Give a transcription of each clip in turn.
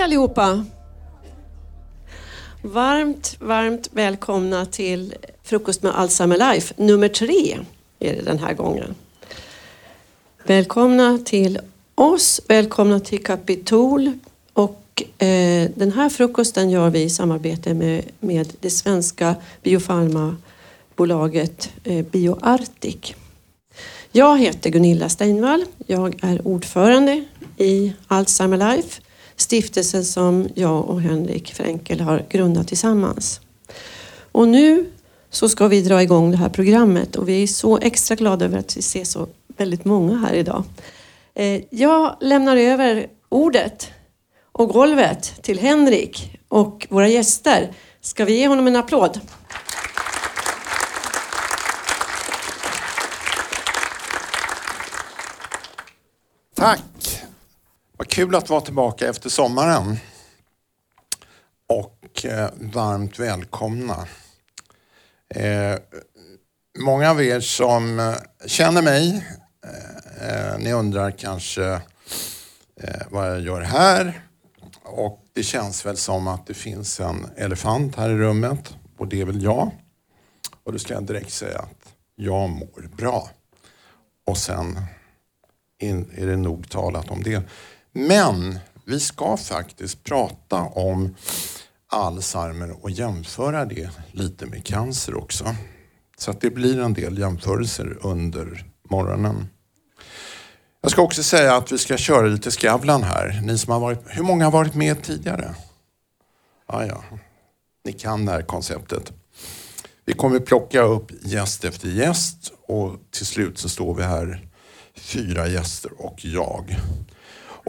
Hej allihopa! Varmt, varmt välkomna till Frukost med Alzheimer Life. Nummer tre är det den här gången. Välkomna till oss, välkomna till Kapitol. Och eh, den här frukosten gör vi i samarbete med, med det svenska biofarmabolaget eh, BioArctic. Jag heter Gunilla Steinvall. Jag är ordförande i Alzheimer Life, stiftelsen som jag och Henrik Fränkel har grundat tillsammans. Och nu så ska vi dra igång det här programmet och vi är så extra glada över att vi ser så väldigt många här idag. Eh, jag lämnar över ordet och golvet till Henrik och våra gäster. Ska vi ge honom en applåd? Tack! Vad kul att vara tillbaka efter sommaren. Och eh, varmt välkomna. Eh, många av er som eh, känner mig, eh, eh, ni undrar kanske eh, vad jag gör här. Och det känns väl som att det finns en elefant här i rummet och det är väl jag. Och då ska jag direkt säga att jag mår bra. Och sen är det nog talat om det. Men vi ska faktiskt prata om Alzheimer och jämföra det lite med cancer också. Så att det blir en del jämförelser under morgonen. Jag ska också säga att vi ska köra lite Skavlan här. Ni som har varit, hur många har varit med tidigare? Ah, ja, ni kan det här konceptet. Vi kommer plocka upp gäst efter gäst och till slut så står vi här fyra gäster och jag.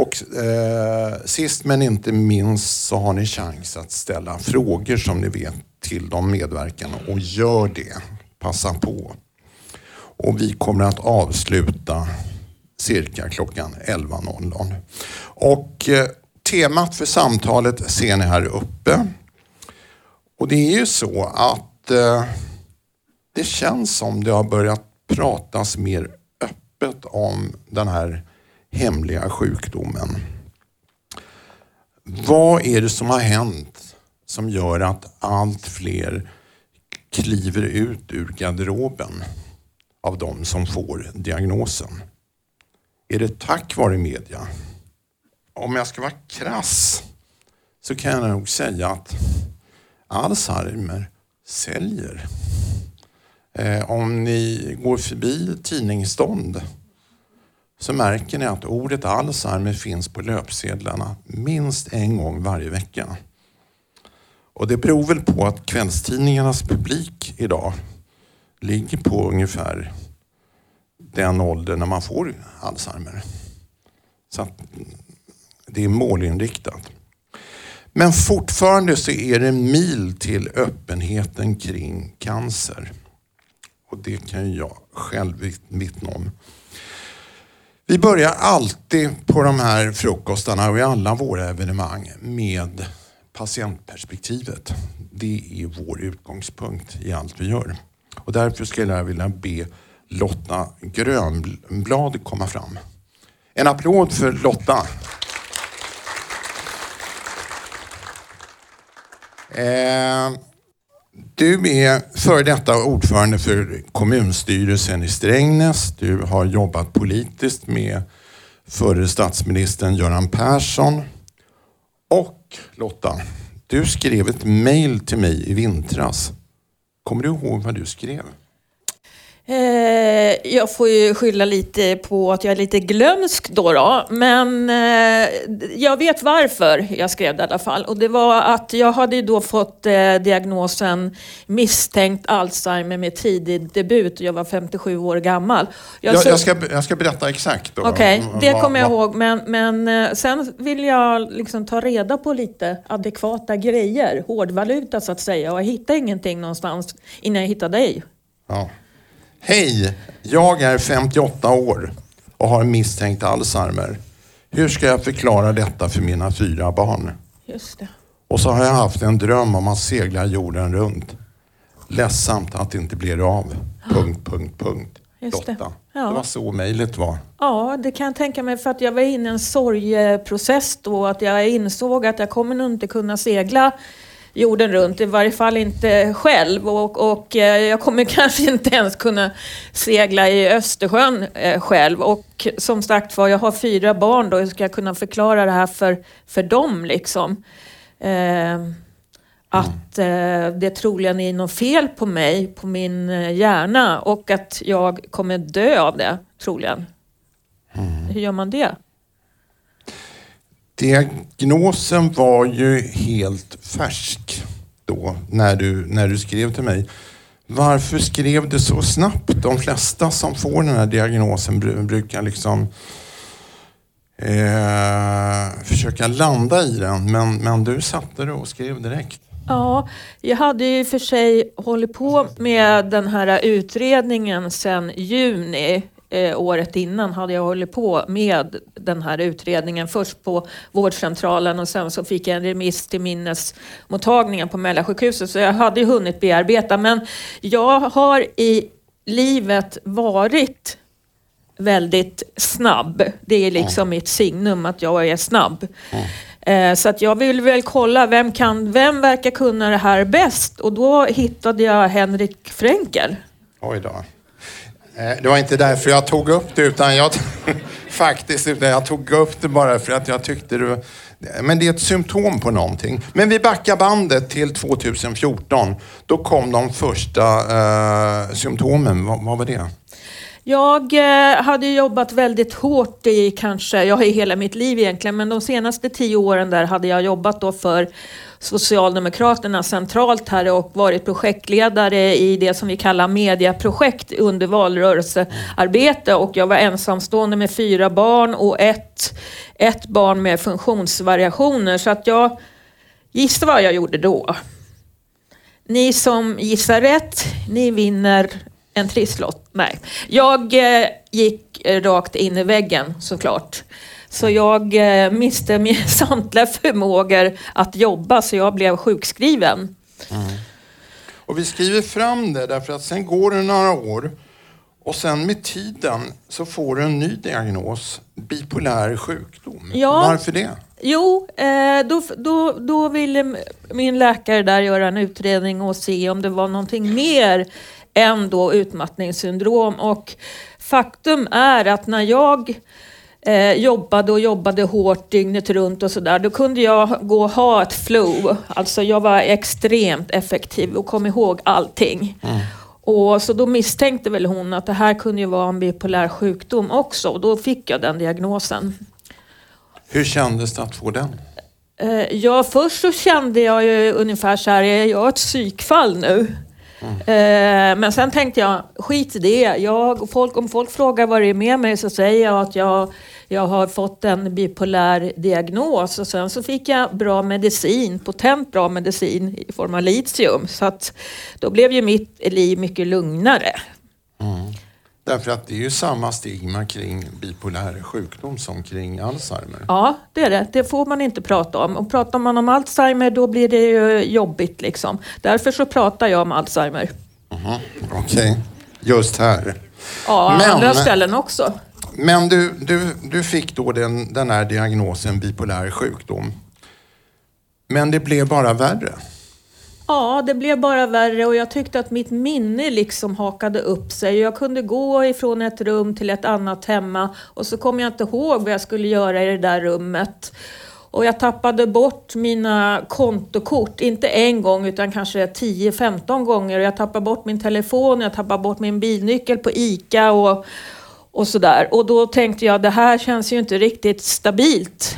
Och eh, sist men inte minst så har ni chans att ställa frågor som ni vet till de medverkande och gör det. Passa på. Och vi kommer att avsluta cirka klockan 11.00. Och eh, temat för samtalet ser ni här uppe. Och det är ju så att eh, det känns som det har börjat pratas mer öppet om den här hemliga sjukdomen. Vad är det som har hänt som gör att allt fler kliver ut ur garderoben av de som får diagnosen? Är det tack vare media? Om jag ska vara krass så kan jag nog säga att Alzheimer säljer. Eh, om ni går förbi tidningsstånd så märker ni att ordet Alzheimer finns på löpsedlarna minst en gång varje vecka. Och det beror väl på att kvällstidningarnas publik idag ligger på ungefär den ålder när man får Alzheimer. Så att det är målinriktat. Men fortfarande så är det mil till öppenheten kring cancer. Och det kan jag själv vittna om. Vi börjar alltid på de här frukostarna och i alla våra evenemang med patientperspektivet. Det är vår utgångspunkt i allt vi gör. Och därför skulle jag vilja be Lotta Grönblad komma fram. En applåd för Lotta. Eh, du är före detta ordförande för kommunstyrelsen i Strängnäs. Du har jobbat politiskt med förre statsministern Göran Persson. Och Lotta, du skrev ett mejl till mig i vintras. Kommer du ihåg vad du skrev? Eh, jag får ju skylla lite på att jag är lite glömsk då, då. men eh, jag vet varför jag skrev det i alla fall. Och det var att jag hade då fått eh, diagnosen misstänkt Alzheimer med tidig debut och jag var 57 år gammal. Jag, jag, jag, ska, jag ska berätta exakt. Okej, okay, det kommer jag ihåg. Men, men sen vill jag liksom ta reda på lite adekvata grejer, hårdvaluta så att säga. Och jag hittade ingenting någonstans innan jag hittade dig. Ja. Hej, jag är 58 år och har misstänkt Alzheimer. Hur ska jag förklara detta för mina fyra barn? Just det. Och så har jag haft en dröm om att segla jorden runt. Ledsamt att det inte blir av. Punkt, punkt, punkt. just det. Lotta. Ja. Det var så mejlet var. Ja, det kan jag tänka mig för att jag var inne i en sorgeprocess då. Att jag insåg att jag kommer nog inte kunna segla jorden runt, i varje fall inte själv. Och, och eh, jag kommer kanske inte ens kunna segla i Östersjön eh, själv. Och som sagt var, jag har fyra barn då, hur ska jag kunna förklara det här för, för dem liksom? Eh, att eh, det troligen är något fel på mig, på min eh, hjärna och att jag kommer dö av det, troligen. Hur gör man det? Diagnosen var ju helt färsk då när du, när du skrev till mig. Varför skrev du så snabbt? De flesta som får den här diagnosen brukar liksom eh, försöka landa i den. Men, men du satte det och skrev direkt. Ja, jag hade ju för sig hållit på med den här utredningen sedan juni. Eh, året innan hade jag hållit på med den här utredningen. Först på vårdcentralen och sen så fick jag en remiss till minnesmottagningen på Mälarsjukhuset. Så jag hade ju hunnit bearbeta. Men jag har i livet varit väldigt snabb. Det är liksom mitt signum att jag är snabb. Eh, Så att jag vill väl kolla, vem, kan, vem verkar kunna det här bäst? Och då hittade jag Henrik Fränkel. Oj då. Eh, det var inte därför jag tog upp det utan jag faktiskt utan jag tog upp det bara för att jag tyckte det men det är ett symptom på någonting. Men vi backar bandet till 2014. Då kom de första eh, symptomen. Vad, vad var det? Jag eh, hade jobbat väldigt hårt i kanske, jag har i hela mitt liv egentligen, men de senaste tio åren där hade jag jobbat då för Socialdemokraterna centralt här och varit projektledare i det som vi kallar mediaprojekt under valrörelsearbete och jag var ensamstående med fyra barn och ett, ett barn med funktionsvariationer så att jag gissa vad jag gjorde då. Ni som gissar rätt, ni vinner en trisslott. Nej, jag eh, gick rakt in i väggen såklart. Så jag eh, miste min samtliga förmågor att jobba så jag blev sjukskriven. Och vi skriver fram det därför att sen går det några år och sen med tiden så får du en ny diagnos. Bipolär sjukdom. Ja. Varför det? Jo, eh, då, då, då ville min läkare där göra en utredning och se om det var någonting mer än då utmattningssyndrom. Och faktum är att när jag eh, jobbade och jobbade hårt dygnet runt och sådär, då kunde jag gå och ha ett flow. Alltså jag var extremt effektiv och kom ihåg allting. Och så då misstänkte väl hon att det här kunde ju vara en bipolär sjukdom också och då fick jag den diagnosen. Hur kändes det att få den? Eh, Ja, först så kände jag ju ungefär så här, är jag ett psykfall nu? Mm. Men sen tänkte jag, skit i det. Jag, folk, om folk frågar vad det är med mig så säger jag att jag, jag har fått en bipolär diagnos. Och sen så fick jag bra medicin, potent bra medicin i form av litium. Så att då blev ju mitt liv mycket lugnare. Mm. Därför att det är ju samma stigma kring bipolär sjukdom som kring Alzheimer. Ja, det är det. Det får man inte prata om. Och pratar man om Alzheimer då blir det ju jobbigt liksom. Därför så pratar jag om Alzheimer. Okej, just här. Ja, Men- andra ställen också. Men du, du, du fick då den, den här diagnosen bipolär sjukdom. Men det blev bara värre. Ja, det blev bara värre och jag tyckte att mitt minne liksom hakade upp sig. Jag kunde gå ifrån ett rum till ett annat hemma och så kom jag inte ihåg vad jag skulle göra i det där rummet. Och jag tappade bort mina kontokort, inte en gång utan kanske 10-15 gånger. Och jag tappade bort min telefon, jag tappade bort min bilnyckel på ICA och, och sådär. Och då tänkte jag, det här känns ju inte riktigt stabilt.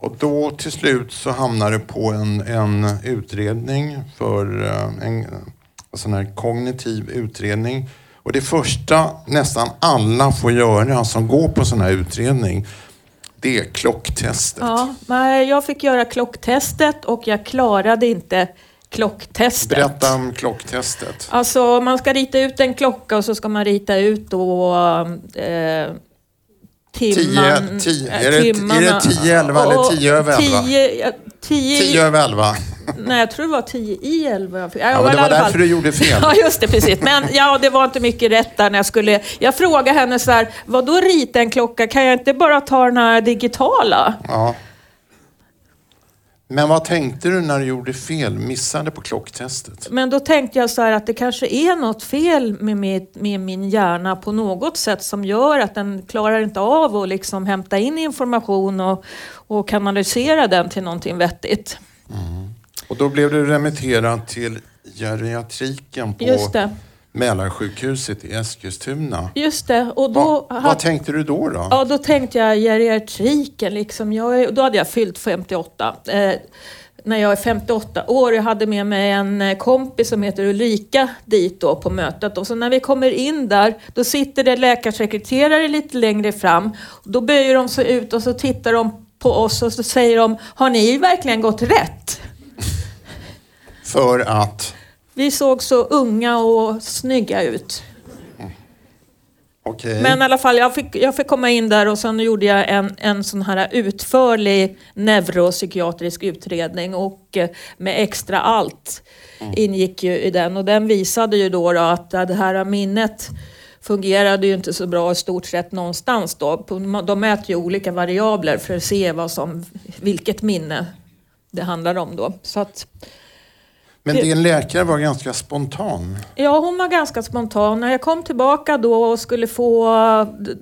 Och då till slut så hamnar du på en, en utredning för eh, en, en sån här kognitiv utredning. Och det första nästan alla får göra som går på sån här utredning, det är klocktestet. Ja, men jag fick göra klocktestet och jag klarade inte klocktestet. Berätta om klocktestet. Alltså man ska rita ut en klocka och så ska man rita ut då, eh, timman... tio, äh, är, det, är timmarna. det 10, 11 eller 10 över 11? 10, ja, 10, 10 över 11. Nej, jag tror det var 10 i 11. Ja, det var därför du gjorde fel. Ja, just det, precis. Men ja, det var inte mycket rätt där när jag skulle... Jag frågade henne så här, vad då rita en klocka? Kan jag inte bara ta den här digitala? Ja. Men vad tänkte du när du gjorde fel, missade på klocktestet? Men då tänkte jag så här att det kanske är något fel med, mitt, med min hjärna på något sätt som gör att den klarar inte av att liksom hämta in information och, och kanalisera den till någonting vettigt. Och då blev du remitterad till geriatriken på. Mälarsjukhuset i Eskilstuna. Just det. Och då, Vad, hade- vad tänkte du då? då? Ja, då tänkte jag geriatriken. Liksom. Jag, då hade jag fyllt 58. Eh, när jag är 58 år. Jag hade med mig en eh, kompis som heter Ulrika dit då på mötet. Och så när vi kommer in där, då sitter det läkarsekreterare lite längre fram. Då böjer de sig ut och så tittar de på oss och så säger de, har ni verkligen gått rätt? För att, Vi såg så unga och snygga ut. okej. Men i alla fall, jag fick, jag fick komma in där och sen gjorde jag en, en sån här utförlig neuropsykiatrisk utredning och eh, med extra allt ingick ju i den och den visade ju då, då att det här minnet fungerade ju inte så bra i stort sett någonstans då. De mäter ju olika variabler för att se vad som, vilket minne det handlar om då. Så att, Men din läkare var ganska spontan. Ja, hon var ganska spontan. När jag kom tillbaka då och skulle få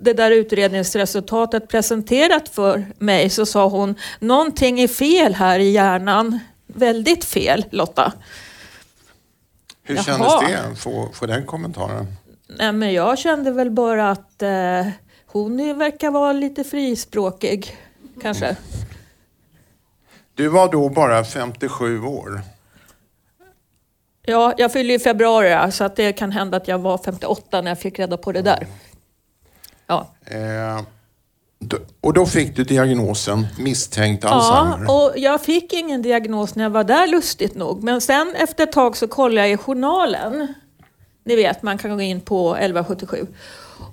det där utredningsresultatet presenterat för mig så sa hon någonting är fel här i hjärnan. Väldigt fel, Lotta. Hur Jaha. kändes det, få, få den kommentaren? Nej, men jag kände väl bara att eh, hon verkar vara lite frispråkig, kanske. Du var då bara 57 år. Ja, jag fyllde i februari så att det kan hända att jag var 58 när jag fick reda på det där. Ja. Eh, och då fick du diagnosen misstänkt Ja, Alzheimer. och jag fick ingen diagnos när jag var där lustigt nog. Men sen efter ett tag så kollade jag i journalen. Ni vet, man kan gå in på 1177.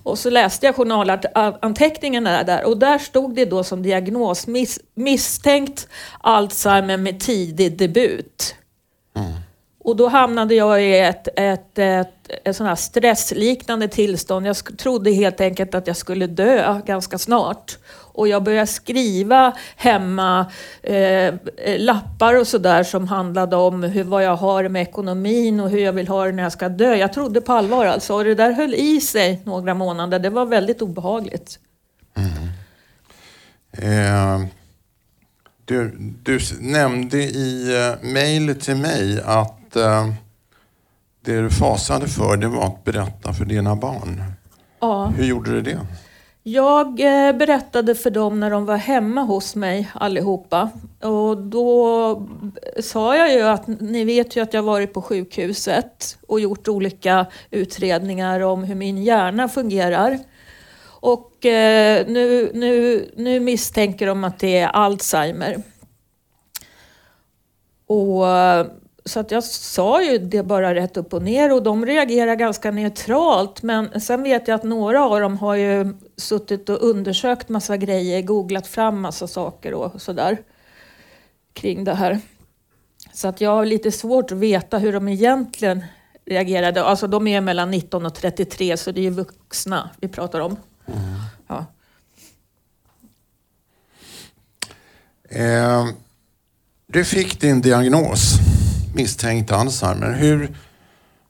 Och så läste jag journalanteckningarna där och där stod det då som diagnos miss, misstänkt Alzheimer med tidig debut. Och då hamnade jag i ett, ett, ett, ett sån här stressliknande tillstånd. Jag trodde helt enkelt att jag skulle dö ganska snart. Och jag började skriva hemma eh, lappar och sådär som handlade om hur, vad jag har med ekonomin och hur jag vill ha det när jag ska dö. Jag trodde på allvar alltså. Och det där höll i sig några månader. Det var väldigt obehagligt. Mm. Eh, du, du nämnde i eh, till mig att eh, det du fasade för det var att berätta för dina barn. Ja. Hur gjorde du det? Jag eh, berättade för dem när de var hemma hos mig allihopa. Och då sa jag ju att ni vet ju att jag varit på sjukhuset och gjort olika utredningar om hur min hjärna fungerar. Och eh, nu, nu, nu misstänker de att det är Alzheimer. Och, eh, så att jag sa ju det bara rätt upp och ner och de reagerar ganska neutralt. Men sen vet jag att några av dem har ju suttit och undersökt massa grejer, googlat fram massa saker och sådär kring det här. Så att jag har lite svårt att veta hur de egentligen reagerade. Alltså de är mellan 19 och 33 så det är ju vuxna vi pratar om. Ja. Eh, du fick din diagnos, misstänkt Alzheimer. Hur,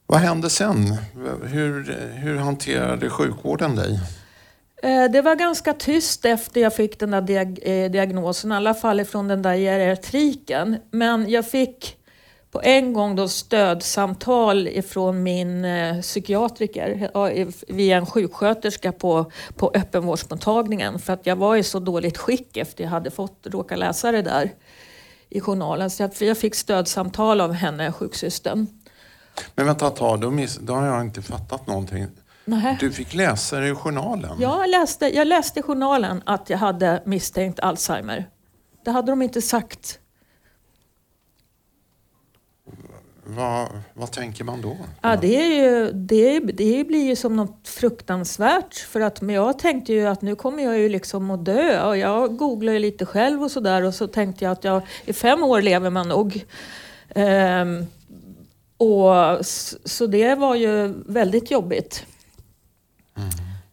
vad hände sen? Hur, hur hanterade sjukvården dig? Eh, det var ganska tyst efter jag fick den där diag eh, diagnosen, i alla fall ifrån den där geriatriken. Men jag fick på en gång då stödsamtal ifrån min eh, psykiatriker via en sjuksköterska på, på öppenvårdsmottagningen för att jag var i så dåligt skick efter jag hade fått råka läsa det där i journalen. Så jag, fick stödsamtal av henne, sjuksystern. Men vänta ett tag, då, miss, då har jag inte fattat någonting. Nähä. Du fick läsa det i journalen? Ja, jag läste, jag läste i journalen att jag hade misstänkt Alzheimer. Det hade de inte sagt. Vad, vad tänker man då? Ja, det, är ju, det, det blir ju som något fruktansvärt. För att, men jag tänkte ju att nu kommer jag ju liksom att dö. Och jag googlade lite själv och sådär. Och så tänkte jag att jag, i fem år lever man nog. Ehm, och, så det var ju väldigt jobbigt.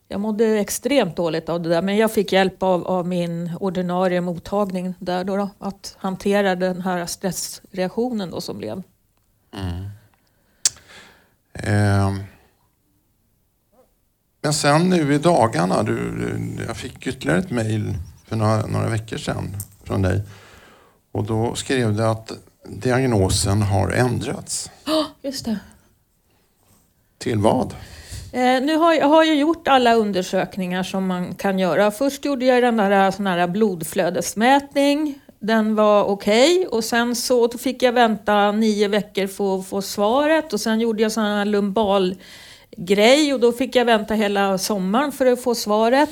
Jag mådde extremt dåligt av det där men jag fick hjälp av, av min ordinarie mottagning där då, då, att hantera den här stressreaktionen då som blev. Mm. Eh, men sen nu i dagarna, du, jag fick ytterligare ett mejl för några, några veckor sedan från dig och då skrev du att diagnosen har ändrats. Ja, just det. Till vad? Eh, nu har jag har ju gjort alla undersökningar som man kan göra. Först gjorde jag den där sån här blodflödesmätning. Den var okej okay. och sen så fick jag vänta nio veckor för att få svaret och sen gjorde jag sån här lumbal grej och då fick jag vänta hela sommaren för att få svaret.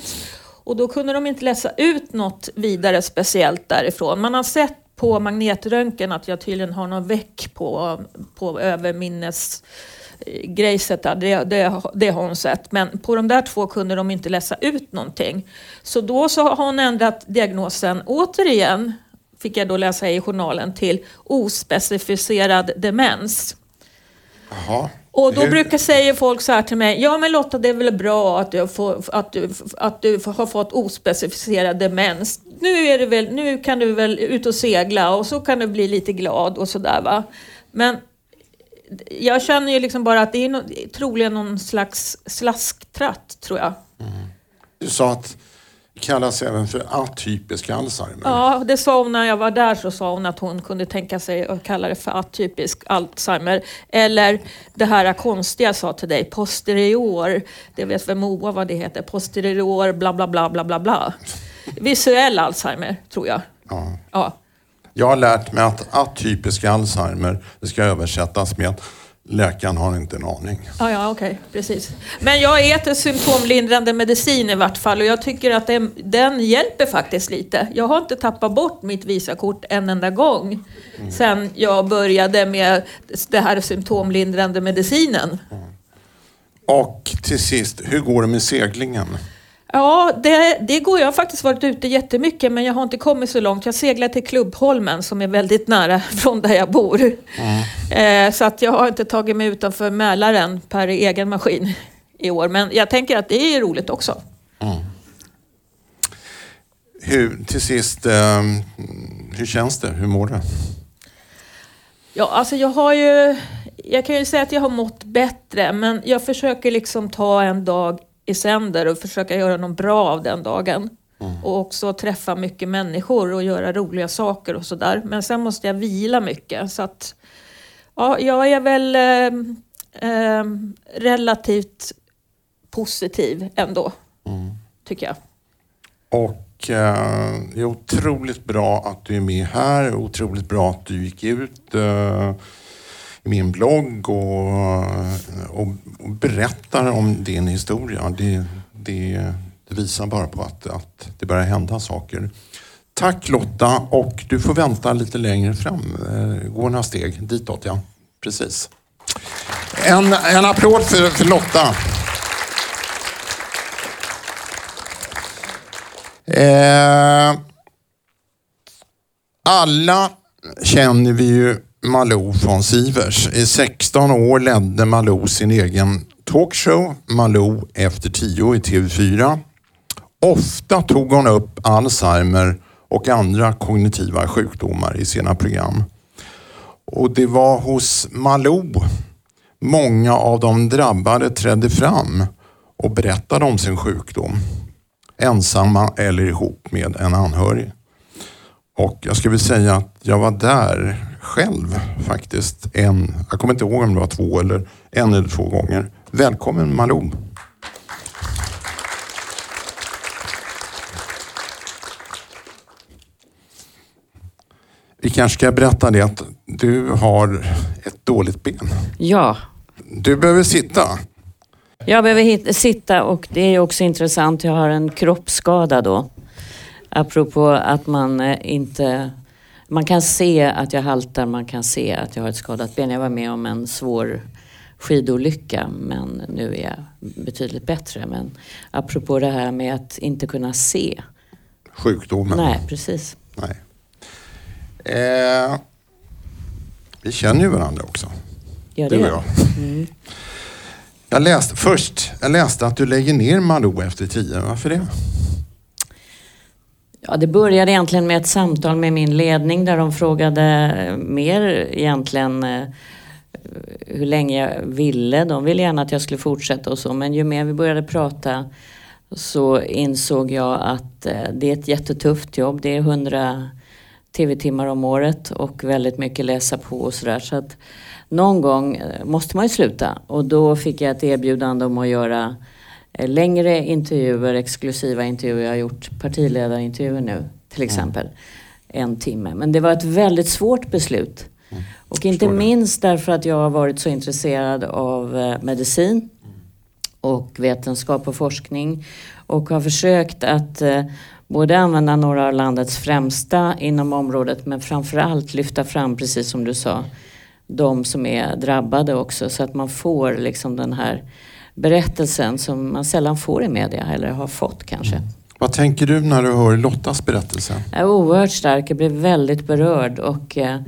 Och då kunde de inte läsa ut något vidare speciellt därifrån. Man har sett på magnetröntgen att jag tydligen har någon väck på, på överminnes eh, grejset det, det, det har hon sett. Men på de där två kunde de inte läsa ut någonting. Så då så har hon ändrat diagnosen återigen, fick jag då läsa i journalen, till ospecificerad demens. Aha. Och då brukar säga folk så här till mig, ja men Lotta det är väl bra att du, får, att du, att du har fått ospecificerad demens. Nu, är det väl, nu kan du väl ut och segla och så kan du bli lite glad och sådär va. Men jag känner ju liksom bara att det är no troligen någon slags slasktratt, tror jag. Mm. Du sa att kallas även för atypisk Alzheimer. Ja, det sa hon när jag var där så sa hon att hon kunde tänka sig att kalla det för atypisk Alzheimer. Eller det här konstiga jag sa till dig, posterior. Det vet väl Moa vad det heter? Posterior bla bla bla bla bla bla. Visuell Alzheimer, tror jag. Ja. ja. Jag har lärt mig att atypisk Alzheimer, det ska översättas med läkaren har inte en aning. Ja, ja okej, okay. precis. Men jag äter symptomlindrande medicin i vart fall och jag tycker att den, den hjälper faktiskt lite. Jag har inte tappat bort mitt Visakort en enda gång mm. sen jag började med det här symptomlindrande medicinen. Mm. Och till sist, hur går det med seglingen? Ja, det, det går. Jag har faktiskt varit ute jättemycket men jag har inte kommit så långt. Jag seglar till Klubbholmen som är väldigt nära från där jag bor. Mm. Eh, så att jag har inte tagit mig utanför Mälaren per egen maskin i år. Men jag tänker att det är roligt också. Mm. Hur, till sist, eh, hur känns det? Hur mår du? Ja, alltså jag har ju... Jag kan ju säga att jag har mått bättre men jag försöker liksom ta en dag i sänder och försöka göra något bra av den dagen. Mm. Och också träffa mycket människor och göra roliga saker och sådär. Men sen måste jag vila mycket. Så att, ja, jag är väl eh, eh, relativt positiv ändå, mm. tycker jag. Och eh, det är otroligt bra att du är med här. Otroligt bra att du gick ut eh, i min blogg och, och, och berättar om din historia. Det, det, det, visar bara på att, att det börjar hända saker. Tack Lotta och du får vänta lite längre fram. Eh, gå några steg ditåt ja. Precis. En, en applåd för, för Lotta. Eh, alla känner vi ju Malou von Sivers. I 16 år ledde Malou sin egen talkshow, Malou efter 10 i TV4. Ofta tog hon upp Alzheimer och andra kognitiva sjukdomar i sina program. Och det var hos Malou många av de drabbade trädde fram och berättade om sin sjukdom. Ensamma eller ihop med en anhörig. Och jag skulle vilja säga att jag var där själv faktiskt. En, jag kommer inte ihåg om det var två eller en eller två gånger. Välkommen Malou. Vi kanske ska berätta det att du har ett dåligt ben. Ja. Du behöver sitta. Jag behöver sitta och det är också intressant. Jag har en kroppsskada då. Apropå att man eh, inte man kan se att jag haltar, man kan se att jag har ett skadat ben. Jag var med om en svår skidolycka men nu är jag betydligt bättre. Men apropå det här med att inte kunna se. Sjukdomen? Nej, precis. Nej. Eh, vi känner ju varandra också. Gör du och det? jag. Jag läste, först, jag läste att du lägger ner Malou efter tio. Varför det? Ja, det började egentligen med ett samtal med min ledning där de frågade eh, mer egentligen eh, hur länge jag ville. De ville gärna att jag skulle fortsätta och så men ju mer vi började prata så insåg jag att eh, det är ett jättetufft jobb. Det är 100 tv-timmar om året och väldigt mycket läsa på och sådär. Så att någon gång måste man ju sluta och då fick jag ett erbjudande om att göra längre intervjuer, exklusiva intervjuer. Jag har gjort partiledarintervjuer nu till exempel. En timme. Men det var ett väldigt svårt beslut. Och inte minst därför att jag har varit så intresserad av eh, medicin och vetenskap och forskning och har försökt att eh, både använda några av landets främsta inom området men framförallt lyfta fram, precis som du sa, de som är drabbade också så att man får liksom den här berättelsen som man sällan får i media eller har fått kanske. Vad tänker du när du hör Lottas berättelse? Jag är oerhört stark, jag blev väldigt berörd och eh,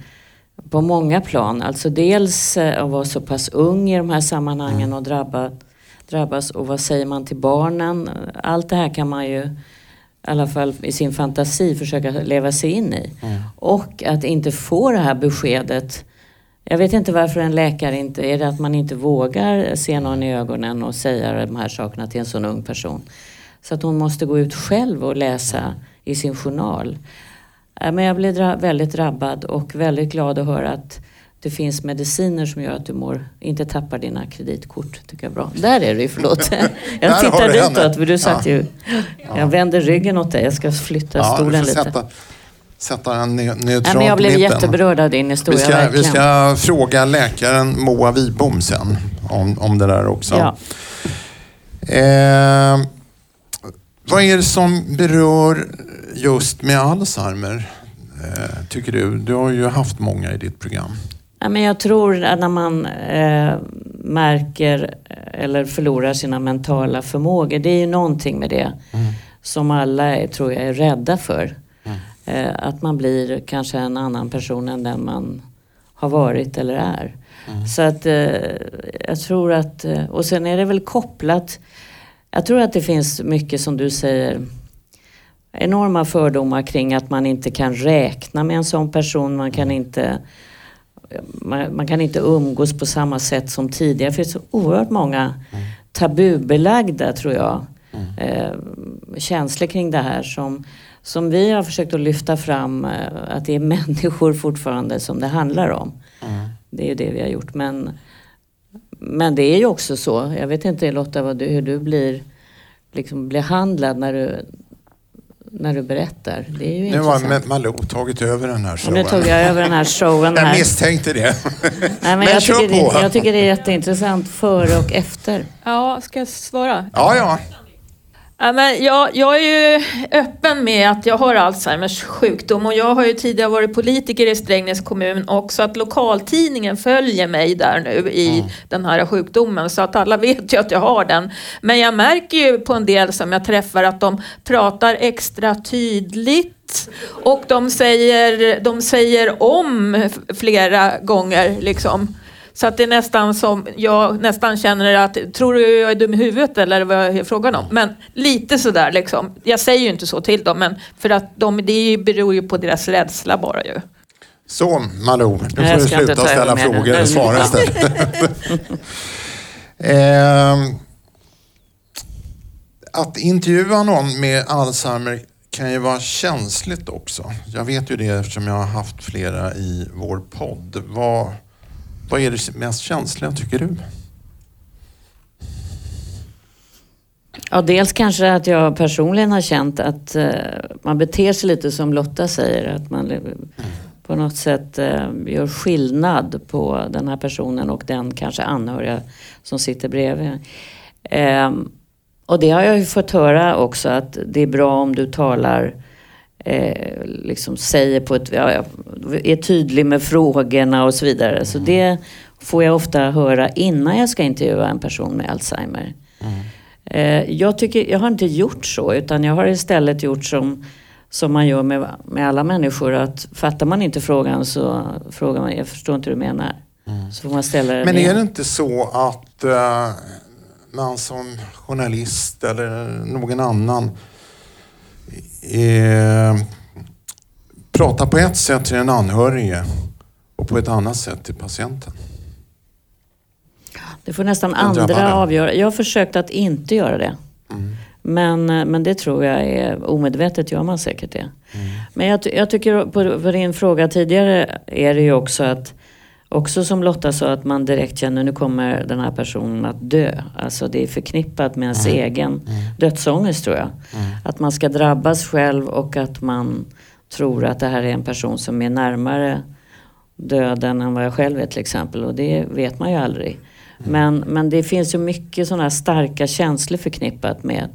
på många plan. Alltså dels eh, att vara så pass ung i de här sammanhangen och drabba, drabbas och vad säger man till barnen? Allt det här kan man ju i alla fall i sin fantasi försöka leva sig in i. Och att inte få det här beskedet. Jag vet inte varför en läkare inte, är det att man inte vågar se någon i ögonen och säga de här sakerna till en sån ung person. Så att hon måste gå ut själv och läsa i sin journal. Äh, Men jag blev dra- väldigt drabbad och väldigt glad att höra att det finns mediciner som gör att du mår, inte tappar dina kreditkort. tycker jag är bra. Där är du förlåt. Jag tittar ditåt, för du satt Ja. ju... Jag vänder ryggen åt dig, jag ska flytta Ja, stolen lite. sätta, sätta den ne- Nej, neutralt men jag blev mitten. jätteberörd av din historia, Vi ska, vi ska fråga läkaren Moa Wibom sen om, om det där också. Ja. Eh, vad är det som berör just med Alzheimer, eh, tycker du? Du har ju haft många i ditt program. Ja, men jag tror att när man eh, märker eh, eller förlorar sina mentala förmågor, det är ju någonting med det som alla tror jag är rädda för. Eh, att man blir kanske en annan person än den man har varit eller är. Så att eh, jag tror att, eh, och sen är det väl kopplat, jag tror att det finns mycket som du säger, enorma fördomar kring att man inte kan räkna med en sån person, man kan inte man, man kan inte umgås på samma sätt som tidigare. För det är så oerhört många tabubelagda, tror jag, eh, känslor kring det här som, som vi har försökt att lyfta fram. Eh, att det är människor fortfarande som det handlar om. Det är ju det vi har gjort. Men, men det är ju också så, jag vet inte Lotta vad du, hur du blir liksom behandlad när du, när du berättar. Det är ju Nu har Malou tagit över den här Och showen. nu tog jag över den här showen Jag här. misstänkte det. Nej, men, Men jag, kör tycker på. det, jag tycker det är jätteintressant före och efter. Ja, ska jag svara? Ja, ja. Ja, men jag, jag är ju öppen med att jag har Alzheimers sjukdom och jag har ju tidigare varit politiker i Strängnäs kommun också att lokaltidningen följer mig där nu i den här sjukdomen så att alla vet ju att jag har den. Men jag märker ju på en del som jag träffar att de pratar extra tydligt och de säger, de säger om flera gånger liksom. Så att det är nästan som, jag nästan känner att, tror du jag är dum i huvudet eller vad är frågan om? Men lite sådär liksom. Jag säger ju inte så till dem, men för att de, det beror ju på deras rädsla bara ju. Så Malou, nu får du sluta ta ställa frågor och svara istället. Ehm, att intervjua någon med Alzheimer kan ju vara känsligt också. Jag vet ju det eftersom jag har haft flera i vår podd. Vad, vad är det mest känsliga tycker du? Ja, dels kanske att jag personligen har känt att eh, man beter sig lite som Lotta säger. Att man mm. på något sätt eh, gör skillnad på den här personen och den kanske anhöriga som sitter bredvid. Ehm, och det har jag ju fått höra också att det är bra om du talar eh, liksom säger på ett, ja, är tydlig med frågorna och så vidare. Så det får jag ofta höra innan jag ska intervjua en person med Alzheimer. Eh, jag, tycker, jag har inte gjort så utan jag har istället gjort som, som man gör med, med alla människor. Att fattar man inte frågan så frågar man, jag förstår inte hur du menar. Så får man ställa den Men igen. är det inte så att eh, man som journalist eller någon annan eh, pratar på ett sätt till den anhörige och på ett annat sätt till patienten? Det får nästan andra avgöra. Jag har försökt att inte göra det. Men, eh, men det tror jag är omedvetet gör man säkert det. Men jag, jag tycker på, på din fråga tidigare är det ju också att Också som Lotta sa att man direkt känner nu kommer den här personen att dö. Alltså det är förknippat med ens egen dödsångest tror jag. Att man ska drabbas själv och att man tror att det här är en person som är närmare döden än vad jag själv är till exempel. Och det vet man ju aldrig. Men, men det finns ju mycket sådana starka känslor förknippat med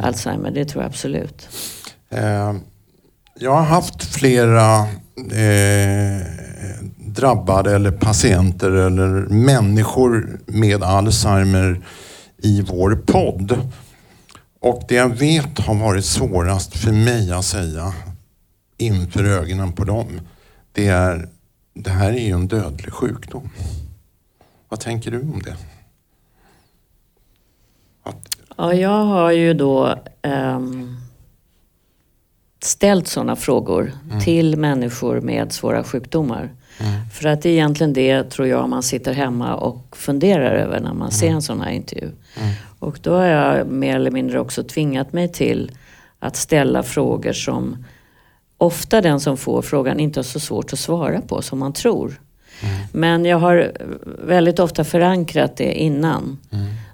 Alzheimer. Det tror jag absolut. Eh, jag har haft flera eh, drabbade eller patienter eller människor med Alzheimer i vår podd. Och det jag vet har varit svårast för mig att säga inför ögonen på dem, det är det här är ju en dödlig sjukdom. Vad tänker du om det? Att, Ja, jag har ju då ehm, ställt sådana frågor till människor med svåra sjukdomar. För att det är egentligen det, tror jag, man sitter hemma och funderar över när man ser en sån här intervju. Och då har jag mer eller mindre också tvingat mig till att ställa frågor som ofta den som får frågan inte har så svårt att svara på som man tror. Men jag har väldigt ofta förankrat det innan.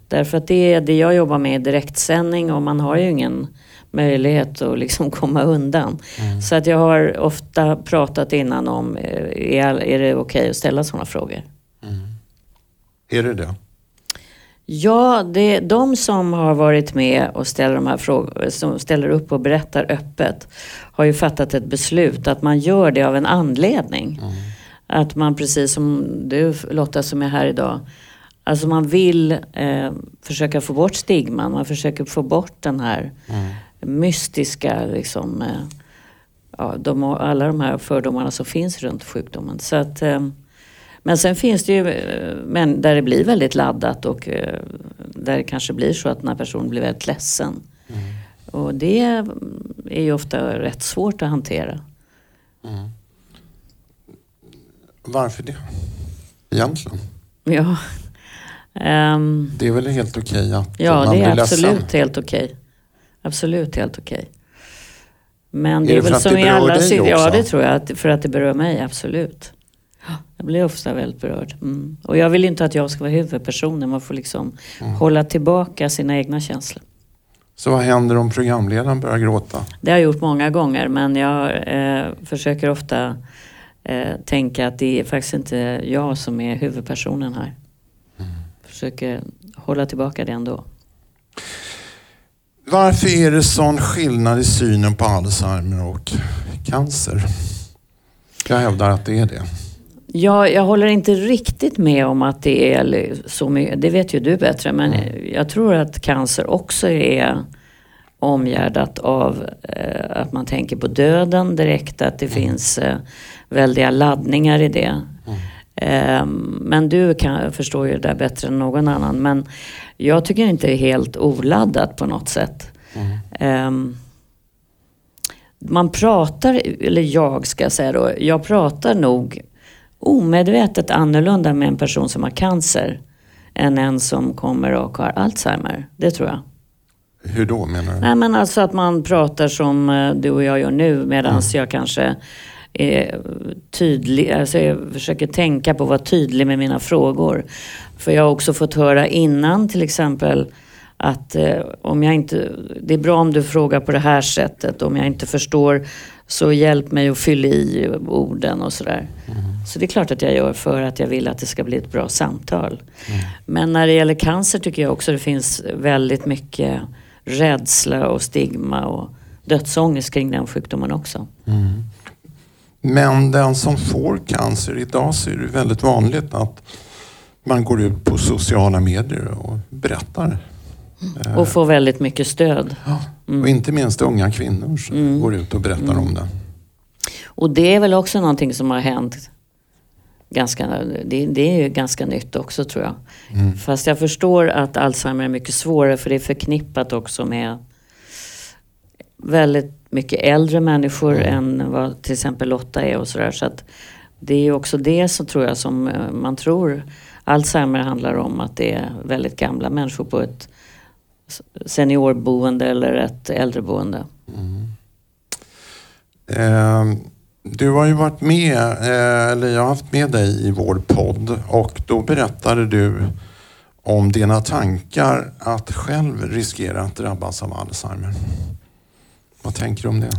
Därför att det är det jag jobbar med i direktsändning och man har ju ingen möjlighet att liksom komma undan. Så att jag har ofta pratat innan om, eh, är, är det okej att ställa sådana frågor? är det det? Ja, det, de som har varit med och ställer, de här frågor, som ställer upp och berättar öppet har ju fattat ett beslut att man gör det av en anledning. Att man precis som du Lotta som är här idag, alltså man vill eh, försöka få bort stigman, man försöker få bort den här mystiska, liksom, eh, ja, de, alla de här fördomarna som finns runt sjukdomen. Så att, eh, men sen finns det ju eh, men där det blir väldigt laddat och där det kanske blir så att den här personen blir väldigt ledsen. Och det är ju ofta rätt svårt att hantera. Varför det? Egentligen. Ja, Ehm, Det är väl helt okej att ja man det blir är absolut ledsen? helt okej. Absolut helt okej. Men Är det är väl som i alla sit- Ja, det tror jag. Att, för att det berör mig, absolut. Ja, Jag blir ofta väldigt berörd. Mm. Och jag vill inte att jag ska vara huvudpersonen. Man får liksom Mm. hålla tillbaka sina egna känslor. Så vad händer om programledaren börjar gråta? Det har jag gjort många gånger men jag eh, försöker ofta eh, tänka att det är faktiskt inte jag som är huvudpersonen här. Försöker hålla tillbaka det ändå. Varför är det sån skillnad i synen på Alzheimer och cancer? Jag hävdar att det är det. Jag, jag håller inte riktigt med om att det är så mycket, det vet ju du bättre, men jag tror att cancer också är omgärdat av eh, att man tänker på döden direkt, att det finns eh, väldiga laddningar i det. Eh, men du kan, förstår ju det där bättre än någon annan. Men jag tycker inte det är helt oladdat på något sätt. Ehm, man pratar, eller jag ska säga då, jag pratar nog omedvetet annorlunda med en person som har cancer än en som kommer och har Alzheimer. Det tror jag. Hur då menar du? Nej men alltså att man pratar som eh, du och jag gör nu medan jag kanske är tydlig, alltså jag försöker tänka på att vara tydlig med mina frågor. För jag har också fått höra innan till exempel att eh, om jag inte, det är bra om du frågar på det här sättet. Om jag inte förstår så hjälp mig att fylla i orden och sådär. Så det är klart att jag gör för att jag vill att det ska bli ett bra samtal. Men när det gäller cancer tycker jag också det finns väldigt mycket rädsla och stigma och dödsångest kring den sjukdomen också. Mm. Men den som får cancer idag så är det väldigt vanligt att man går ut på sociala medier och berättar. Mm. Och får väldigt mycket stöd. Ja. Mm. Och inte minst unga kvinnor som mm. går ut och berättar mm. om det. Och det är väl också någonting som har hänt ganska, det, det är ju ganska nytt också tror jag. Mm. Fast jag förstår att Alzheimer är mycket svårare för det är förknippat också med väldigt mycket äldre människor mm. än vad till exempel Lotta är och sådär. Så att det är ju också det som tror jag som eh, man tror Alzheimer handlar om. Att det är väldigt gamla människor på ett seniorboende eller ett äldreboende. Mm. Eh, du har ju varit med, eh, eller jag har haft med dig i vår podd och då berättade du om dina tankar att själv riskera att drabbas av Alzheimer. Vad tänker du om det?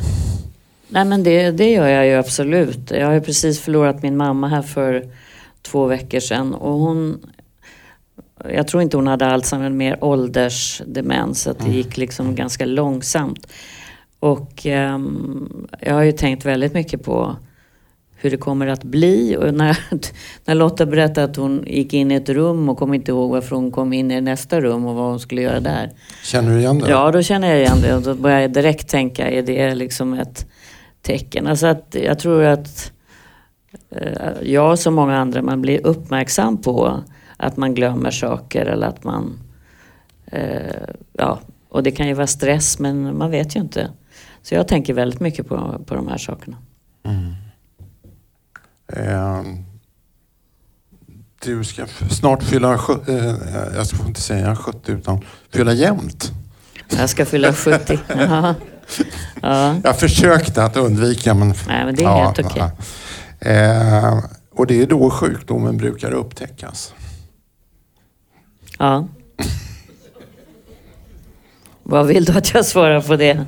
Nej men det, det gör jag ju absolut. Jag har ju precis förlorat min mamma här för två veckor sedan och hon jag tror inte hon hade Alzheimer, mer åldersdemens. Så att det mm. gick liksom ganska långsamt. Och um, jag har ju tänkt väldigt mycket på hur det kommer att bli. Och när, när Lotta berättade att hon gick in i ett rum och kom inte ihåg varför hon kom in i nästa rum och vad hon skulle göra där. Känner du igen det? Ja, då känner jag igen det. Och då börjar jag direkt tänka, är det liksom ett tecken? Alltså att jag tror att eh, jag som många andra, man blir uppmärksam på att man glömmer saker eller att man... Eh, ja, och det kan ju vara stress men man vet ju inte. Så jag tänker väldigt mycket på, på de här sakerna. Mm. Eh, du ska snart fylla, eh, jag ska inte säga 70 utan fylla jämnt. Jag ska fylla 70. Ja. Jag försökte att undvika men... Nej men det är ja, helt okej. Okay. Eh, och det är då sjukdomen brukar upptäckas. Ja. Vad vill du att jag svarar på det?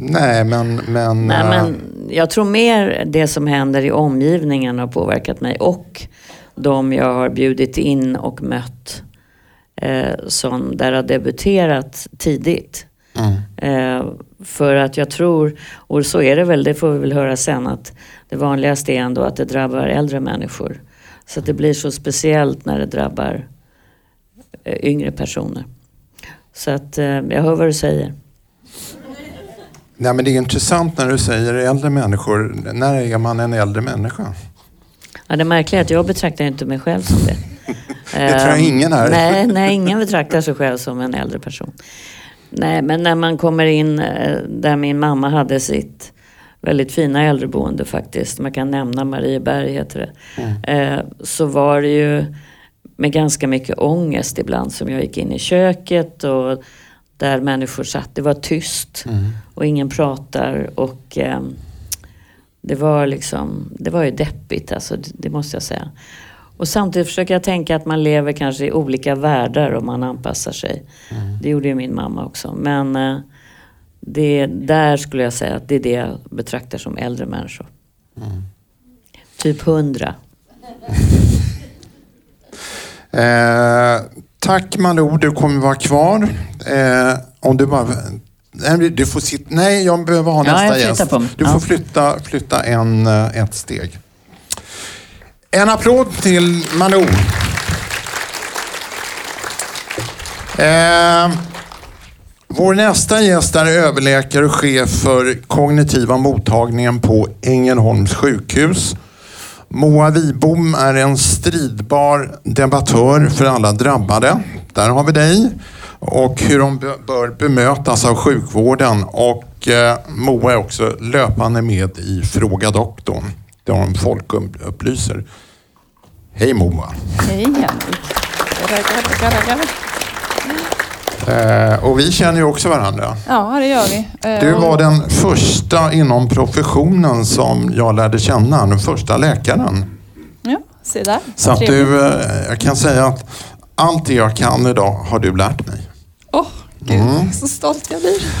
Nej, men... men, Nej, men jag tror mer det som händer i omgivningen har påverkat mig och de jag har bjudit in och mött eh, som där har debuterat tidigt. Mm. Eh, för att jag tror, och så är det väl, det får vi väl höra sen, att det vanligaste är ändå att det drabbar äldre människor. Så att det blir så speciellt när det drabbar eh, yngre personer. Så att eh, jag hör vad du säger. Nej, men det är intressant när du säger äldre människor. När är man en äldre människa? Ja, det märkliga är att jag betraktar inte mig själv som det. det tror jag ingen här. Nej, nej, ingen betraktar sig själv som en äldre person. Nej, men när man kommer in eh, där min mamma hade sitt väldigt fina äldreboende faktiskt. Man kan nämna Marieberg heter det. Mm. Eh, så var det ju med ganska mycket ångest ibland som jag gick in i köket och där människor satt. Det var tyst mm. och ingen pratar och eh, det var liksom, det var ju deppigt alltså, det, det, måste jag säga. Och samtidigt försöker jag tänka att man lever kanske i olika världar och man anpassar sig. Mm. Det gjorde ju min mamma också. Men eh, det, där skulle jag säga att det är det jag betraktar som äldre människor. Mm. Typ hundra. Eh, tack Malou, du kommer vara kvar. Eh, om du bara... Nej, du får sitta, nej, jag behöver ha ja, nästa gäst. Du får flytta, flytta en, eh, ett steg. En applåd till Malou. Eh, vår nästa gäst är överläkare och chef för kognitiva mottagningen på Ängelholms sjukhus. Moa Wibom är en stridbar debattör för alla drabbade. Där har vi dig. Och hur de bör bemötas av sjukvården. Och eh, Moa är också löpande med i Fråga doktorn. Där hon folkupplyser. Hej Moa! Hej Henrik! Eh, och vi känner ju också varandra. Ja, det gör vi. Eh, du var den första inom professionen som jag lärde känna, den första läkaren. Ja, se där. Så att du, eh, jag kan säga att allt det jag kan idag har du lärt mig. Oh, gud, mm. så stolt jag blir.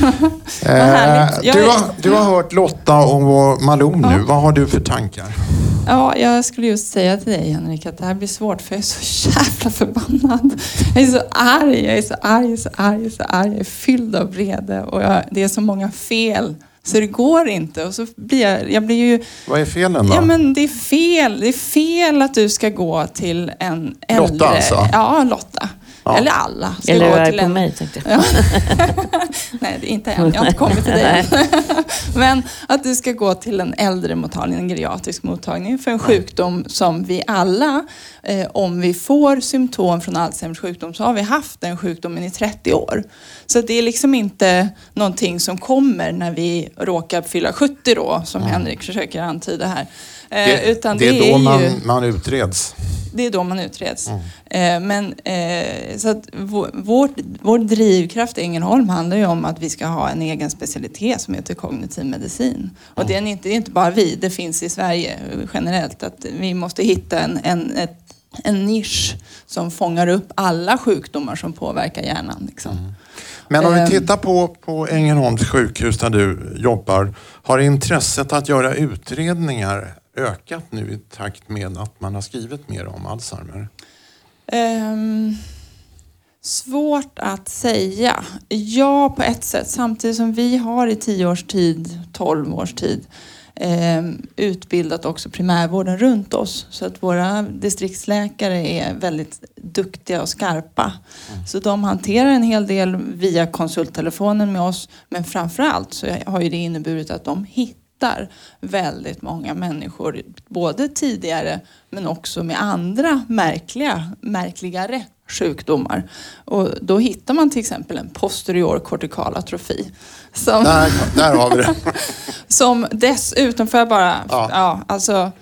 Vad härligt. du, har, du har hört Lotta och Malou nu. Ja. Vad har du för tankar? Ja, jag skulle just säga till dig Henrik att det här blir svårt för jag är så jävla förbannad. Jag är så arg, jag är så arg, jag är så arg, jag är så arg. Jag är fylld av vrede och jag, det är så många fel. Så det går inte. Och så blir jag, jag blir ju... Vad är felen då? Ja men det är fel. Det är fel att du ska gå till en äldre... Lotta, alltså? Ja, Lotta. Ja. Eller alla. Ska Eller gå till på en- mig tänkte jag. Ja. Nej, det är inte än. Jag har inte kommit till dig. Men att du ska gå till en äldremottagning, en geriatrisk mottagning för en sjukdom som vi alla, eh, om vi får symptom från Alzheimers sjukdom, så har vi haft den sjukdomen i 30 år. Så det är liksom inte någonting som kommer när vi råkar fylla 70 då, som Henrik försöker antyda här. Eh, det, utan det är då ju... man, man utreds. Det är då man utreds. Eh, men eh, så att vår, vår, drivkraft i Ängelholm handlar ju om att vi ska ha en egen specialitet som heter kognitiv medicin. Och det är inte, det är inte bara vi, det finns i Sverige generellt. Att vi måste hitta en, en, ett, en nisch som fångar upp alla sjukdomar som påverkar hjärnan. Liksom. Men om vi tittar på, på Ängelholms sjukhus där du jobbar. Har intresset att göra utredningar ökat nu i takt med att man har skrivit mer om Alzheimer? Ehm, svårt att säga. Ja, på ett sätt. Samtidigt som vi har i 10 års tid, 12 års tid ehm, utbildat också primärvården runt oss. Så att våra distriktsläkare är väldigt duktiga och skarpa. Så de hanterar en hel del via konsulttelefonen med oss. Men framförallt så har ju det inneburit att de hittar väldigt många människor, både tidigare men också med andra märkliga, märkligare sjukdomar. Och då hittar man till exempel en posterior kortikal atrofi. Som, Där, där har vi det. som dessutom, får jag bara, Ja. ja. alltså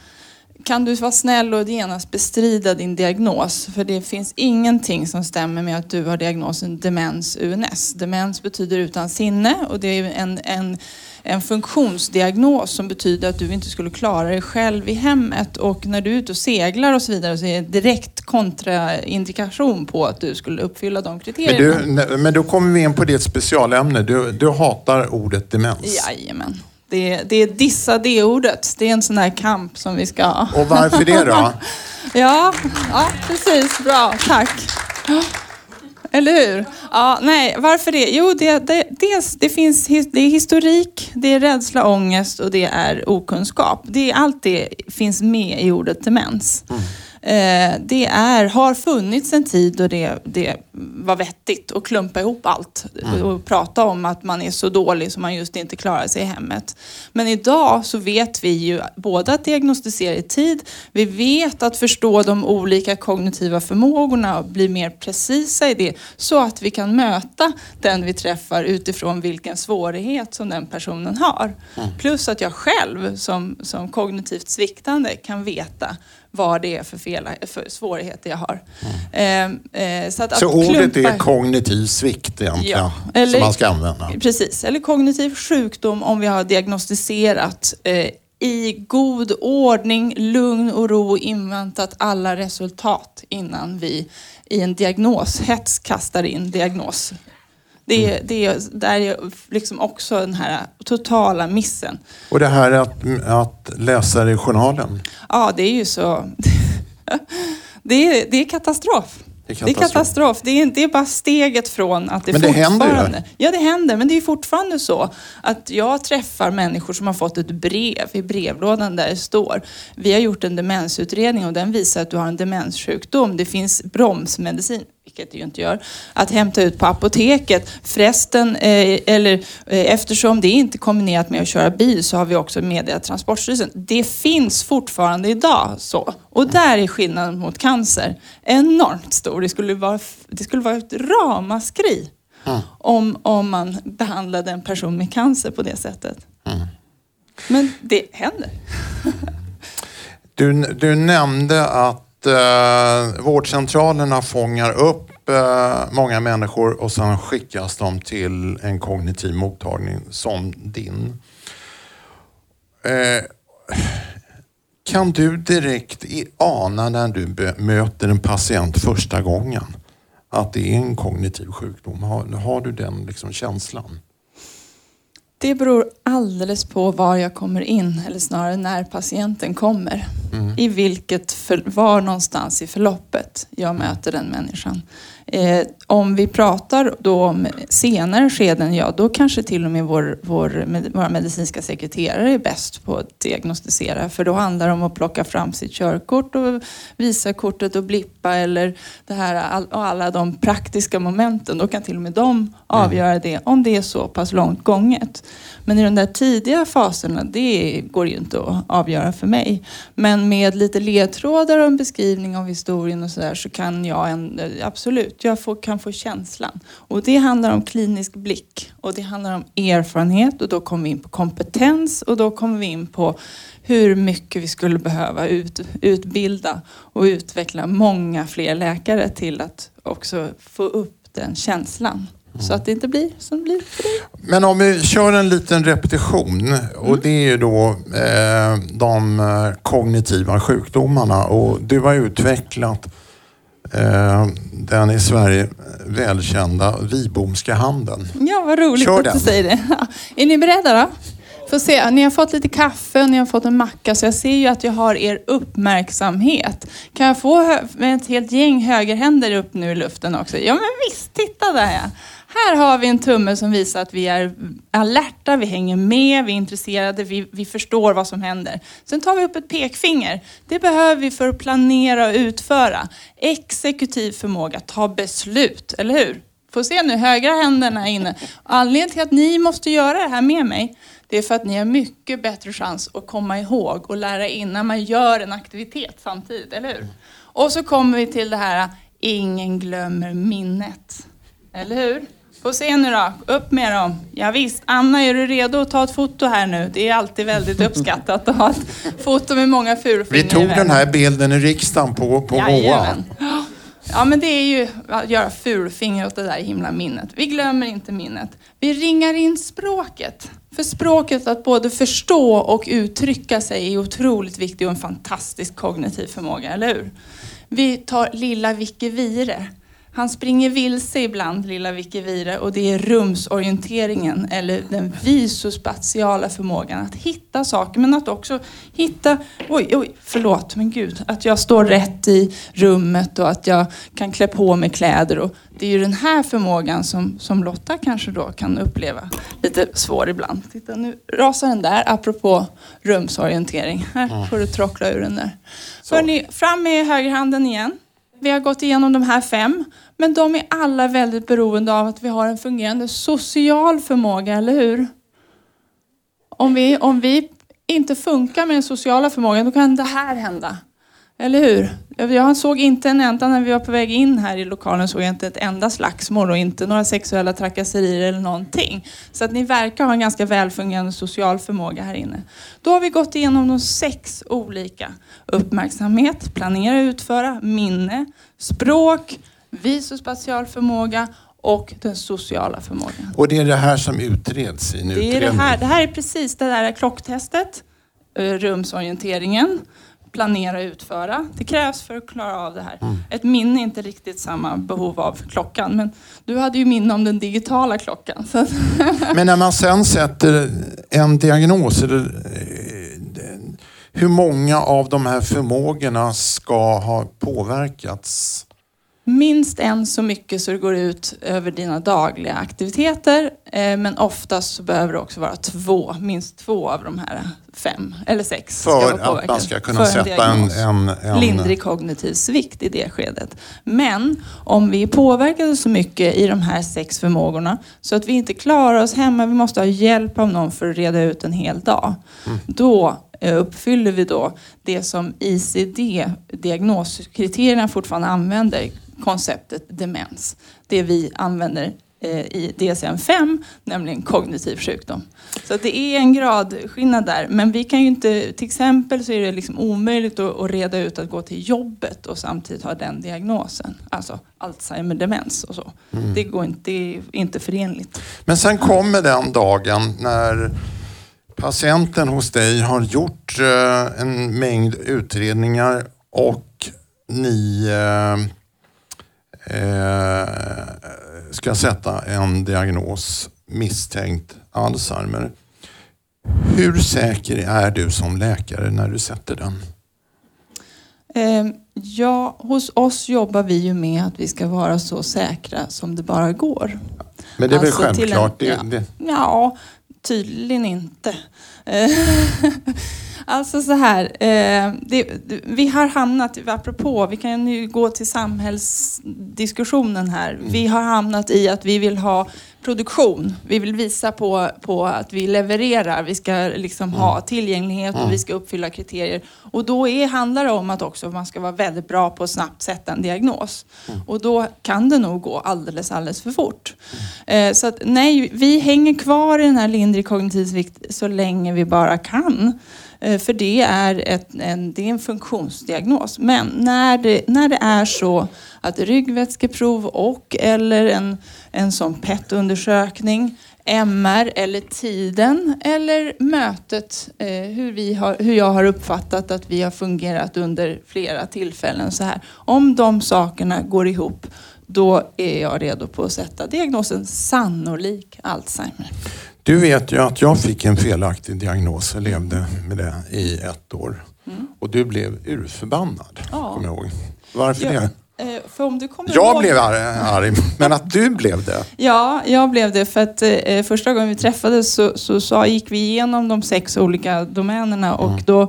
kan du vara snäll och genast bestrida din diagnos? För det finns ingenting som stämmer med att du har diagnosen demens UNS. Demens betyder utan sinne och det är en, en, en funktionsdiagnos som betyder att du inte skulle klara dig själv i hemmet. Och när du är ute och seglar och så vidare så är det direkt kontraindikation på att du skulle uppfylla de Men, kriterierna. du, men då kommer vi in på ditt specialämne. Du, du hatar ordet demens. Jajamän. Det det är dissa det-ordet. Det är en sån här kamp som vi ska... Och varför det då? Ja, ja precis. Bra, tack. Eller hur? Ja, nej, varför det? Jo, det, det, dels, det, finns, det är historik, det är rädsla, ångest och det är okunskap. Det, allt det finns med i ordet demens. Mm det är, har funnits en tid då det, det var vettigt att klumpa ihop allt och prata om att man är så dålig som man just inte klarar sig i hemmet. Men idag så vet vi ju både att diagnostisera i tid, vi vet att förstå de olika kognitiva förmågorna och bli mer precisa i det så att vi kan möta den vi träffar utifrån vilken svårighet som den personen har. Plus att jag själv som, som kognitivt sviktande kan veta vad det är för, fel, för svårigheter jag har. Ehm, eh, så att, Så att ordet klumpa- är kognitiv svikt egentligen, Ja, eller- som man ska använda. Precis, eller kognitiv sjukdom om vi har diagnostiserat eh, i god ordning, lugn och ro inväntat alla resultat innan vi i en diagnoshets kastar in diagnos. Det, är- det är, där är liksom också den här totala missen. Och det här att, att läsa det i journalen. Ja, det är ju så... Det är, det är katastrof. Det är Det är katastrof. katastrof. Det är, det är bara steget från att det Men det händer ju. fortfarande... Ja, det händer. Men det är fortfarande så att jag träffar människor som har fått ett brev i brevlådan där det står Vi har gjort en demensutredning och den visar att du har en demenssjukdom. Det finns bromsmedicin, vilket det ju inte gör, att hämta ut på apoteket. Förresten, eh, eller eh, eftersom det inte är kombinerat med att köra bil så har vi också meddelat Transportstyrelsen. Det finns fortfarande idag så. Och där är skillnaden mot cancer enormt stor. Det skulle vara, det skulle vara ett ramaskri om, om man behandlade en person med cancer på det sättet. Men det händer. Du, du nämnde att eh, vårdcentralerna fångar upp eh, många människor och sen skickas de till en kognitiv mottagning som din. Eh, kan du direkt ana när du möter en patient första gången att det är en kognitiv sjukdom? Har, har du den liksom känslan? Det beror alldeles på var jag kommer in, eller snarare när patienten kommer. I vilket, för, var någonstans i förloppet jag möter den människan. Eh, om vi pratar då om senare skeden, ja då kanske till och med vår, vår, med, våra medicinska sekreterare är bäst på att diagnostisera. För då handlar det om att plocka fram sitt körkort och visa kortet och blippa eller det här, all, och alla de praktiska momenten. Då kan till och med de avgöra det om det är så pass långt gånget. Men i de där tidiga faserna, det går ju inte att avgöra för mig. Men med lite ledtrådar och en beskrivning av historien och sådär så kan jag en, absolut, jag får, kan få känslan. Och det handlar om klinisk blick och det handlar om erfarenhet och då kommer vi in på kompetens och då kommer vi in på hur mycket vi skulle behöva ut, utbilda och utveckla många fler läkare till att också få upp den känslan. Så att det inte blir som det blir för dig. Men om vi kör en liten repetition och det är ju då eh, de eh, kognitiva sjukdomarna och du har utvecklat eh, den i Sverige välkända Vibomska handen. Ja, vad roligt Kör att den. du säger det. Är ni beredda då? Får se, ni har fått lite kaffe och ni har fått en macka så jag ser ju att jag har er uppmärksamhet. Kan jag få med ett helt gäng högerhänder upp nu i luften också? Ja men visst, titta där ja. Här har vi en tumme som visar att vi är alerta, vi hänger med, vi är intresserade, vi, vi förstår vad som händer. Sen tar vi upp ett pekfinger. Det behöver vi för att planera och utföra. Exekutiv förmåga, ta beslut, eller hur? Får se nu, högra händerna är inne. Anledningen till att ni måste göra det här med mig, det är för att ni har mycket bättre chans att komma ihåg och lära in när man gör en aktivitet samtidigt, eller hur? Och så kommer vi till det här, ingen glömmer minnet. Eller hur? Får se nu då, upp med dem. Ja, visst, Anna är du redo att ta ett foto här nu? Det är alltid väldigt uppskattat att ha ett foto med många fulfingrar Vi tog den här bilden i riksdagen på, på Moa. Ja, men det är ju att göra fulfinger åt det där himla minnet. Vi glömmer inte minnet. Vi ringar in språket. För språket att både förstå och uttrycka sig är otroligt viktigt och en fantastisk kognitiv förmåga, eller hur? Vi tar lilla Vicke Vire. Han springer vilse ibland, lilla Vicke Vire, och det är rumsorienteringen eller den visospatiala förmågan att hitta saker men att också hitta, oj, oj, förlåt, men gud, att jag står rätt i rummet och att jag kan klä på mig kläder. Och det är ju den här förmågan som, som Lotta kanske då kan uppleva lite svår ibland. Titta, nu rasar den där, apropå rumsorientering. Här får du trockla ur den där. Hörrni, fram med högerhanden igen. Vi har gått igenom de här fem, men de är alla väldigt beroende av att vi har en fungerande social förmåga, eller hur? Om vi, om vi inte funkar med den sociala förmågan, då kan det här hända. Eller hur? Jag såg inte en enda, när vi var på väg in här i lokalen, såg jag inte ett enda slagsmål och inte några sexuella trakasserier eller någonting. Så att ni verkar ha en ganska välfungerande social förmåga här inne. Då har vi gått igenom de sex olika. Uppmärksamhet, planera, och utföra, minne, språk, visospatial förmåga och den sociala förmågan. Och det är det här som utreds i en Det är utredning. det här. Det här är precis det där klocktestet, eh, rumsorienteringen, planera och utföra. Det krävs för att klara av det här. Mm. Ett minne är inte riktigt samma behov av klockan, men du hade ju minne om den digitala klockan. Men när man sen sätter en diagnos, eh, hur många av de här förmågorna ska ha påverkats? Minst en så mycket så det går ut över dina dagliga aktiviteter. Eh, men oftast så behöver det också vara två, minst två av de här fem eller sex. För att man ska kunna sätta en, en, en... lindrig kognitiv svikt i det skedet. Men om vi är påverkade så mycket i de här sex förmågorna så att vi inte klarar oss hemma, vi måste ha hjälp av någon för att reda ut en hel dag. Då eh, uppfyller vi då det som ICD, diagnoskriterierna fortfarande använder, konceptet demens. Det vi använder i DSM-5, nämligen kognitiv sjukdom. Så det är en gradskillnad där. Men vi kan ju inte, till exempel så är det liksom omöjligt att, att reda ut att gå till jobbet och samtidigt ha den diagnosen. Alltså Alzheimer, demens och så. Det, går inte, det är inte förenligt. Men sen kommer den dagen när patienten hos dig har gjort eh, en mängd utredningar och ni eh, eh, ska sätta en diagnos misstänkt Alzheimer. Hur säker är du som läkare när du sätter den? Eh, ja, hos oss jobbar vi ju med att vi ska vara så säkra som det bara går. Men det är väl Alltså, till en- självklart? Det, ja. det, Ja, tydligen inte. Alltså så här, eh, det, vi har hamnat, apropå, vi kan ju gå till samhällsdiskussionen här. Vi har hamnat i att vi vill ha produktion. Vi vill visa på, på att vi levererar. Vi ska liksom ha tillgänglighet och vi ska uppfylla kriterier. Och då är, handlar det om att också man ska vara väldigt bra på att snabbt sätta en diagnos. Och då kan det nog gå alldeles, alldeles för fort. Eh, så att nej, vi hänger kvar i den här lindrig kognitiv svikt så länge vi bara kan. Eh, för det är, ett, en, det är en funktionsdiagnos. Men när det, när det är så att ryggvätskeprov och eller en, en sån PET-undersökning, MR eller tiden eller mötet, eh, hur, vi har, hur jag har uppfattat att vi har fungerat under flera tillfällen. Så här. Om de sakerna går ihop, då är jag redo på att sätta diagnosen sannolik Alzheimer du vet ju att jag fick en felaktig diagnos och levde med det i ett år. Och du blev urförbannad, Ja. kommer jag ihåg. Varför Ja, det? eh, för om du kommer Jag ihåg... blev arg, men att du blev det. Ja, jag blev det för att eh, första gången vi träffades så, så sa, gick vi igenom de sex olika domänerna och då eh,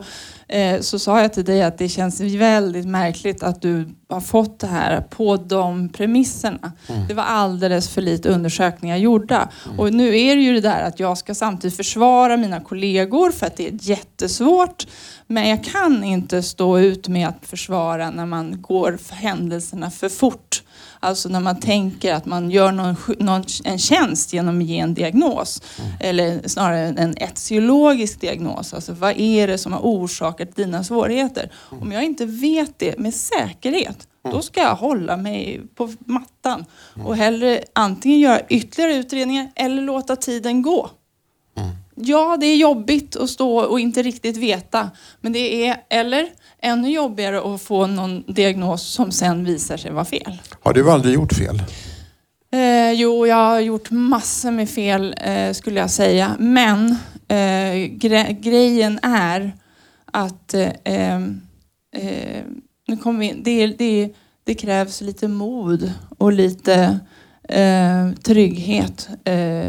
så sa jag till dig att det känns väldigt märkligt att du har fått det här på de premisserna. Det var alldeles för lite undersökningar gjorda. Och nu är det ju det där att jag ska samtidigt försvara mina kollegor för att det är jättesvårt. Men jag kan inte stå ut med att försvara när man går för händelserna för fort. Alltså när man tänker att man gör någon, någon, en tjänst genom att ge en diagnos. Eller snarare en etiologisk diagnos. Alltså vad är det som har orsakat dina svårigheter? Om jag inte vet det med säkerhet, då ska jag hålla mig på mattan. Och hellre antingen göra ytterligare utredningar eller låta tiden gå. Ja, det är jobbigt att stå och inte riktigt veta. Men det är, eller ännu jobbigare att få någon diagnos som sen visar sig vara fel. Har du aldrig gjort fel? Eh, jo, jag har gjort massor med fel eh, skulle jag säga. Men eh, gre grejen är att eh, ehm, eh, nu kommer vi det, det, det krävs lite mod och lite eh, trygghet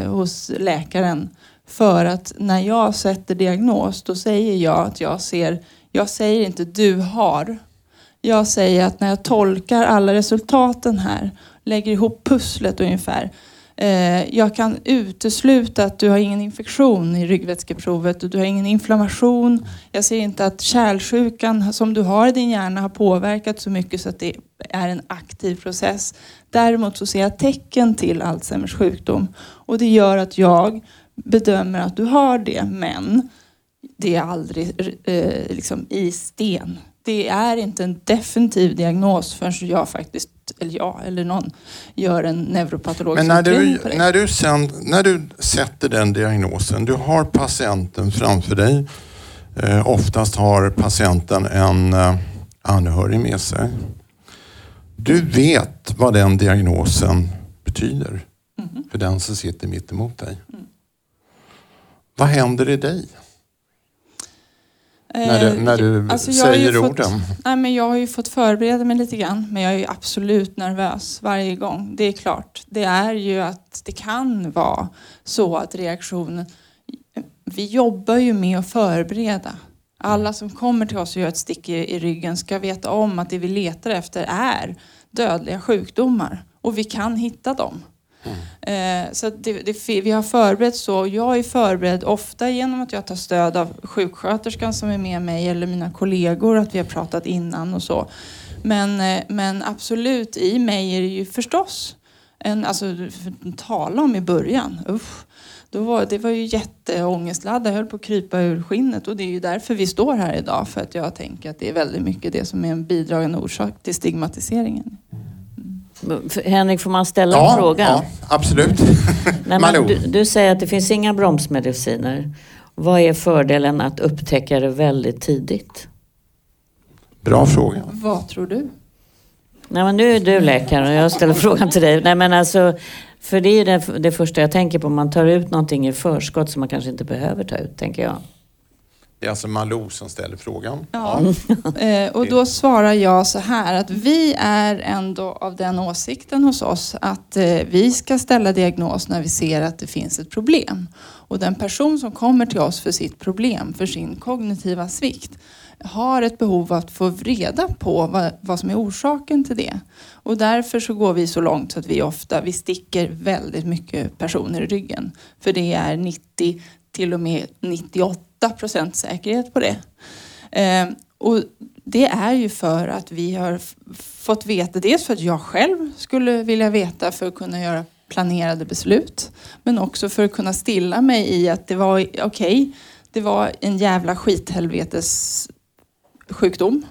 hos läkaren. För att när jag sätter diagnos då säger jag att jag ser, jag säger inte du har. Jag säger att när jag tolkar alla resultaten här, lägger ihop pusslet ungefär. Eh, jag kan utesluta att du har ingen infektion i ryggvätskeprovet och du har ingen inflammation. Jag ser inte att kärlsjukan som du har i din hjärna har påverkat så mycket så att det är en aktiv process. Däremot så ser jag tecken till Alzheimers sjukdom och det gör att jag bedömer att du har det men det är aldrig eh, liksom i sten. Det är inte en definitiv diagnos förrän jag faktiskt, eller jag eller någon, gör en neuropatologisk Men när du, på det. när, du sen, när du sätter den diagnosen, du har patienten framför dig. Eh, oftast har patienten en eh, anhörig med sig. Du vet vad den diagnosen betyder Mhm. för den som sitter mitt emot dig. Vad händer i dig när du, Eh, när du alltså säger fått- orden? Nej, men jag har ju fått förbereda mig lite grann, men jag är ju absolut nervös varje gång. Det är klart. Det är ju att det kan vara så att reaktionen... Vi jobbar ju med att förbereda. Alla som kommer till oss och gör ett stick i, i ryggen ska veta om att det vi letar efter är dödliga sjukdomar. Och vi kan hitta dem. Eh, så det, det, vi har förberett så. och Jag är förberedd ofta genom att jag tar stöd av sjuksköterskan som är med mig eller mina kollegor, att vi har pratat innan och så. Men, eh, men absolut, i mig är det ju förstås en, alltså, tala om i början. Usch. Då var, det var ju jätteångestladdat, jag höll på att krypa ur skinnet och det är ju därför vi står här idag. För att jag tänker att det är väldigt mycket det som är en bidragande orsak till stigmatiseringen. Henrik, får man ställa en fråga? ja, absolut. Nej, men du, du säger att det finns inga bromsmediciner. Vad är fördelen att upptäcka det väldigt tidigt? Bra fråga. Vad tror du? Nej, men nu är du läkare och jag ställer frågan till dig. Nej, men alltså, För det är det, det första jag tänker på. Man tar ut någonting i förskott som man kanske inte behöver ta ut, tänker jag. Det är alltså Malou som ställer frågan. Ja. Eh, och då svarar jag så här att vi är ändå av den åsikten hos oss att eh, vi ska ställa diagnos när vi ser att det finns ett problem. Och den person som kommer till oss för sitt problem, för sin kognitiva svikt, har ett behov av att få reda på vad, vad som är orsaken till det. Och därför så går vi så långt så att vi ofta vi sticker väldigt mycket personer i ryggen. För det är 90 till och med 98 procent säkerhet på det. Eh, och det är ju för att vi har fått veta, dels för att jag själv skulle vilja veta för att kunna göra planerade beslut. Men också för att kunna stilla mig i att det var okej, det var en jävla skithelvetes sjukdom.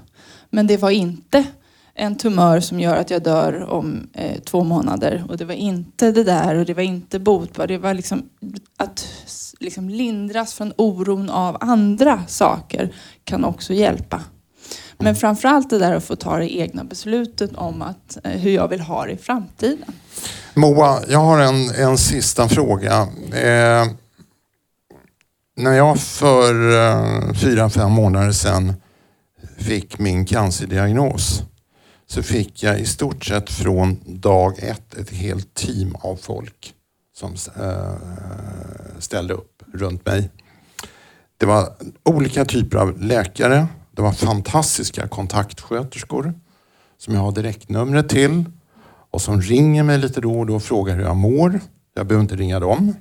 Men det var inte en tumör som gör att jag dör om eh, två månader. Och det var inte det där och det var inte botbar. Det var liksom att liksom lindras från oron av andra saker kan också hjälpa. Men framförallt det där att få ta det egna beslutet om att, eh, hur jag vill ha det i framtiden. Moa, jag har en, en sista fråga. Eh, när jag för eh, fyra, fem månader sedan fick min cancerdiagnos så fick jag i stort sett från dag ett ett helt team av folk som eh, ställde upp runt mig. Det var olika typer av läkare. Det var fantastiska kontaktsköterskor som jag har direktnumret till och som ringer mig lite då och då och frågar hur jag mår. Jag behöver inte ringa dem.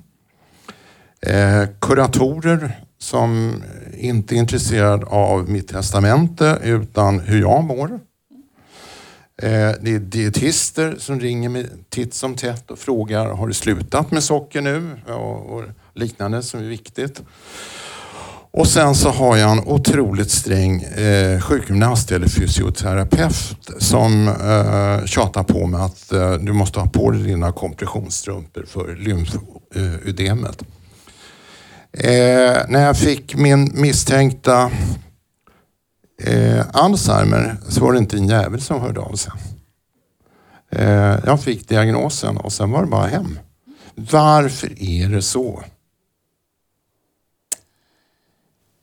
Eh, kuratorer som inte är intresserade av mitt testamente utan hur jag mår. Eh, det är dietister som ringer mig titt som tätt och frågar har du slutat med socker nu? Och, och liknande som är viktigt. Och sen så har jag en otroligt sträng eh, sjukgymnast eller fysioterapeut som eh, tjatar på mig att eh, du måste ha på dig dina kompressionsstrumpor för lymfödemet. Eh, när jag fick min misstänkta eh, Alzheimer så var det inte en jävel som hörde av sig. Eh, jag fick diagnosen och sen var det bara hem. Varför är det så?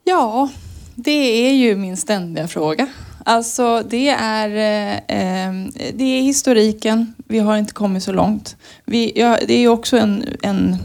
Ja, det är ju min ständiga fråga. Alltså det är, eh, eh det är historiken. Vi har inte kommit så långt. Vi, ja, det är ju också en, en,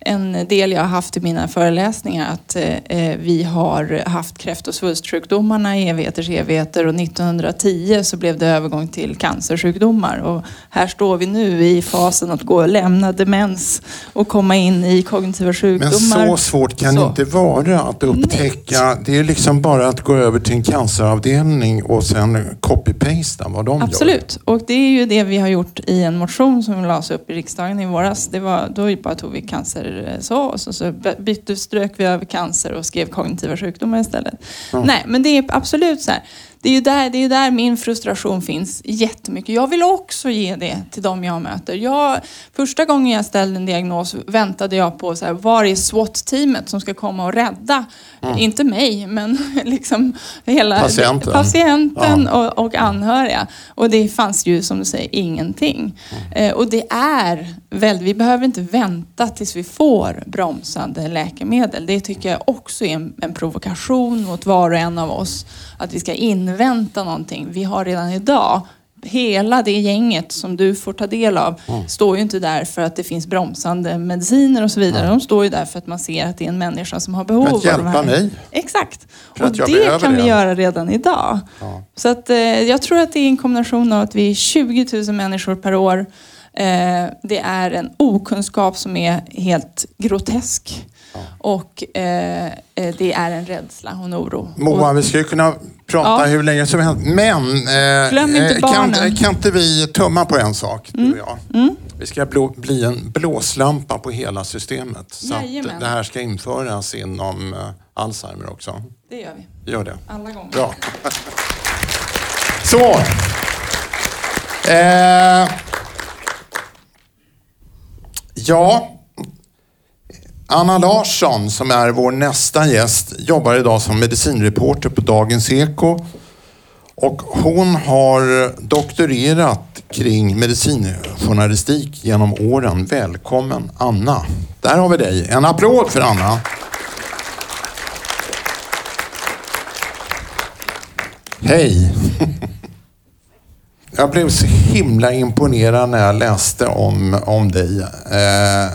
en del jag har haft i mina föreläsningar att eh, vi har haft kräft och svulstsjukdomarna i evigheters evigheter och 1910 så blev det övergång till cancersjukdomar och här står vi nu i fasen att gå och lämna demens och komma in i kognitiva Men sjukdomar. så svårt kan Så. det inte vara att upptäcka. Det är liksom bara att gå över till en canceravdelning och sen copy-pasta vad de gör. Absolut, och det är ju det vi har gjort i en motion som lades upp i riksdagen i våras. Det var, då bara tog vi cancer eh, så och så, så bytte, strök vi över cancer och skrev kognitiva sjukdomar istället. Nej, men det är absolut så här. Det är, ju där, det är där min frustration finns jättemycket. Jag vill också ge det till de jag möter. Jag, första gången jag ställde en diagnos väntade jag på så här, var är SWAT-teamet som ska komma och rädda, inte mig, men liksom hela Patienten. patienten och, och anhöriga. Och det fanns ju som du säger ingenting. Eh, och det är väldigt, vi behöver inte vänta tills vi får bromsande läkemedel. Det tycker jag också är en, en provokation mot var och en av oss. Att vi ska invänta någonting. Vi har redan idag Hela det gänget som du får ta del av står ju inte där för att det finns bromsande mediciner och så vidare. De står ju där för att man ser att det är en människa som har behov För att av de hjälpa här. mig. Exakt. För och att det kan vi det. göra redan idag. Ja. Så att, eh, jag tror att det är en kombination av att vi är 20 000 människor per år. Eh, det är en okunskap som är helt grotesk. Och eh, eh, det är en rädsla och en oro. Moa, Och, vi skulle kunna prata Ja. hur länge som helst. Men eh, Glöm inte eh, kan, kan inte vi tumma på en sak, du och jag? Mm. Vi ska blå, bli en blåslampa på hela systemet. Så Jajamän. att det här ska införas inom eh, Alzheimer också. det gör vi. Gör det. Alla gånger. Bra. Så. Eh, ja. Anna Larsson som är vår nästa gäst jobbar idag som medicinreporter på Dagens Eko. Och hon har doktorerat kring medicinjournalistik genom åren. Välkommen Anna. Där har vi dig. En applåd för Anna. Hej! Jag blev så himla imponerad när jag läste om, om dig. Eh,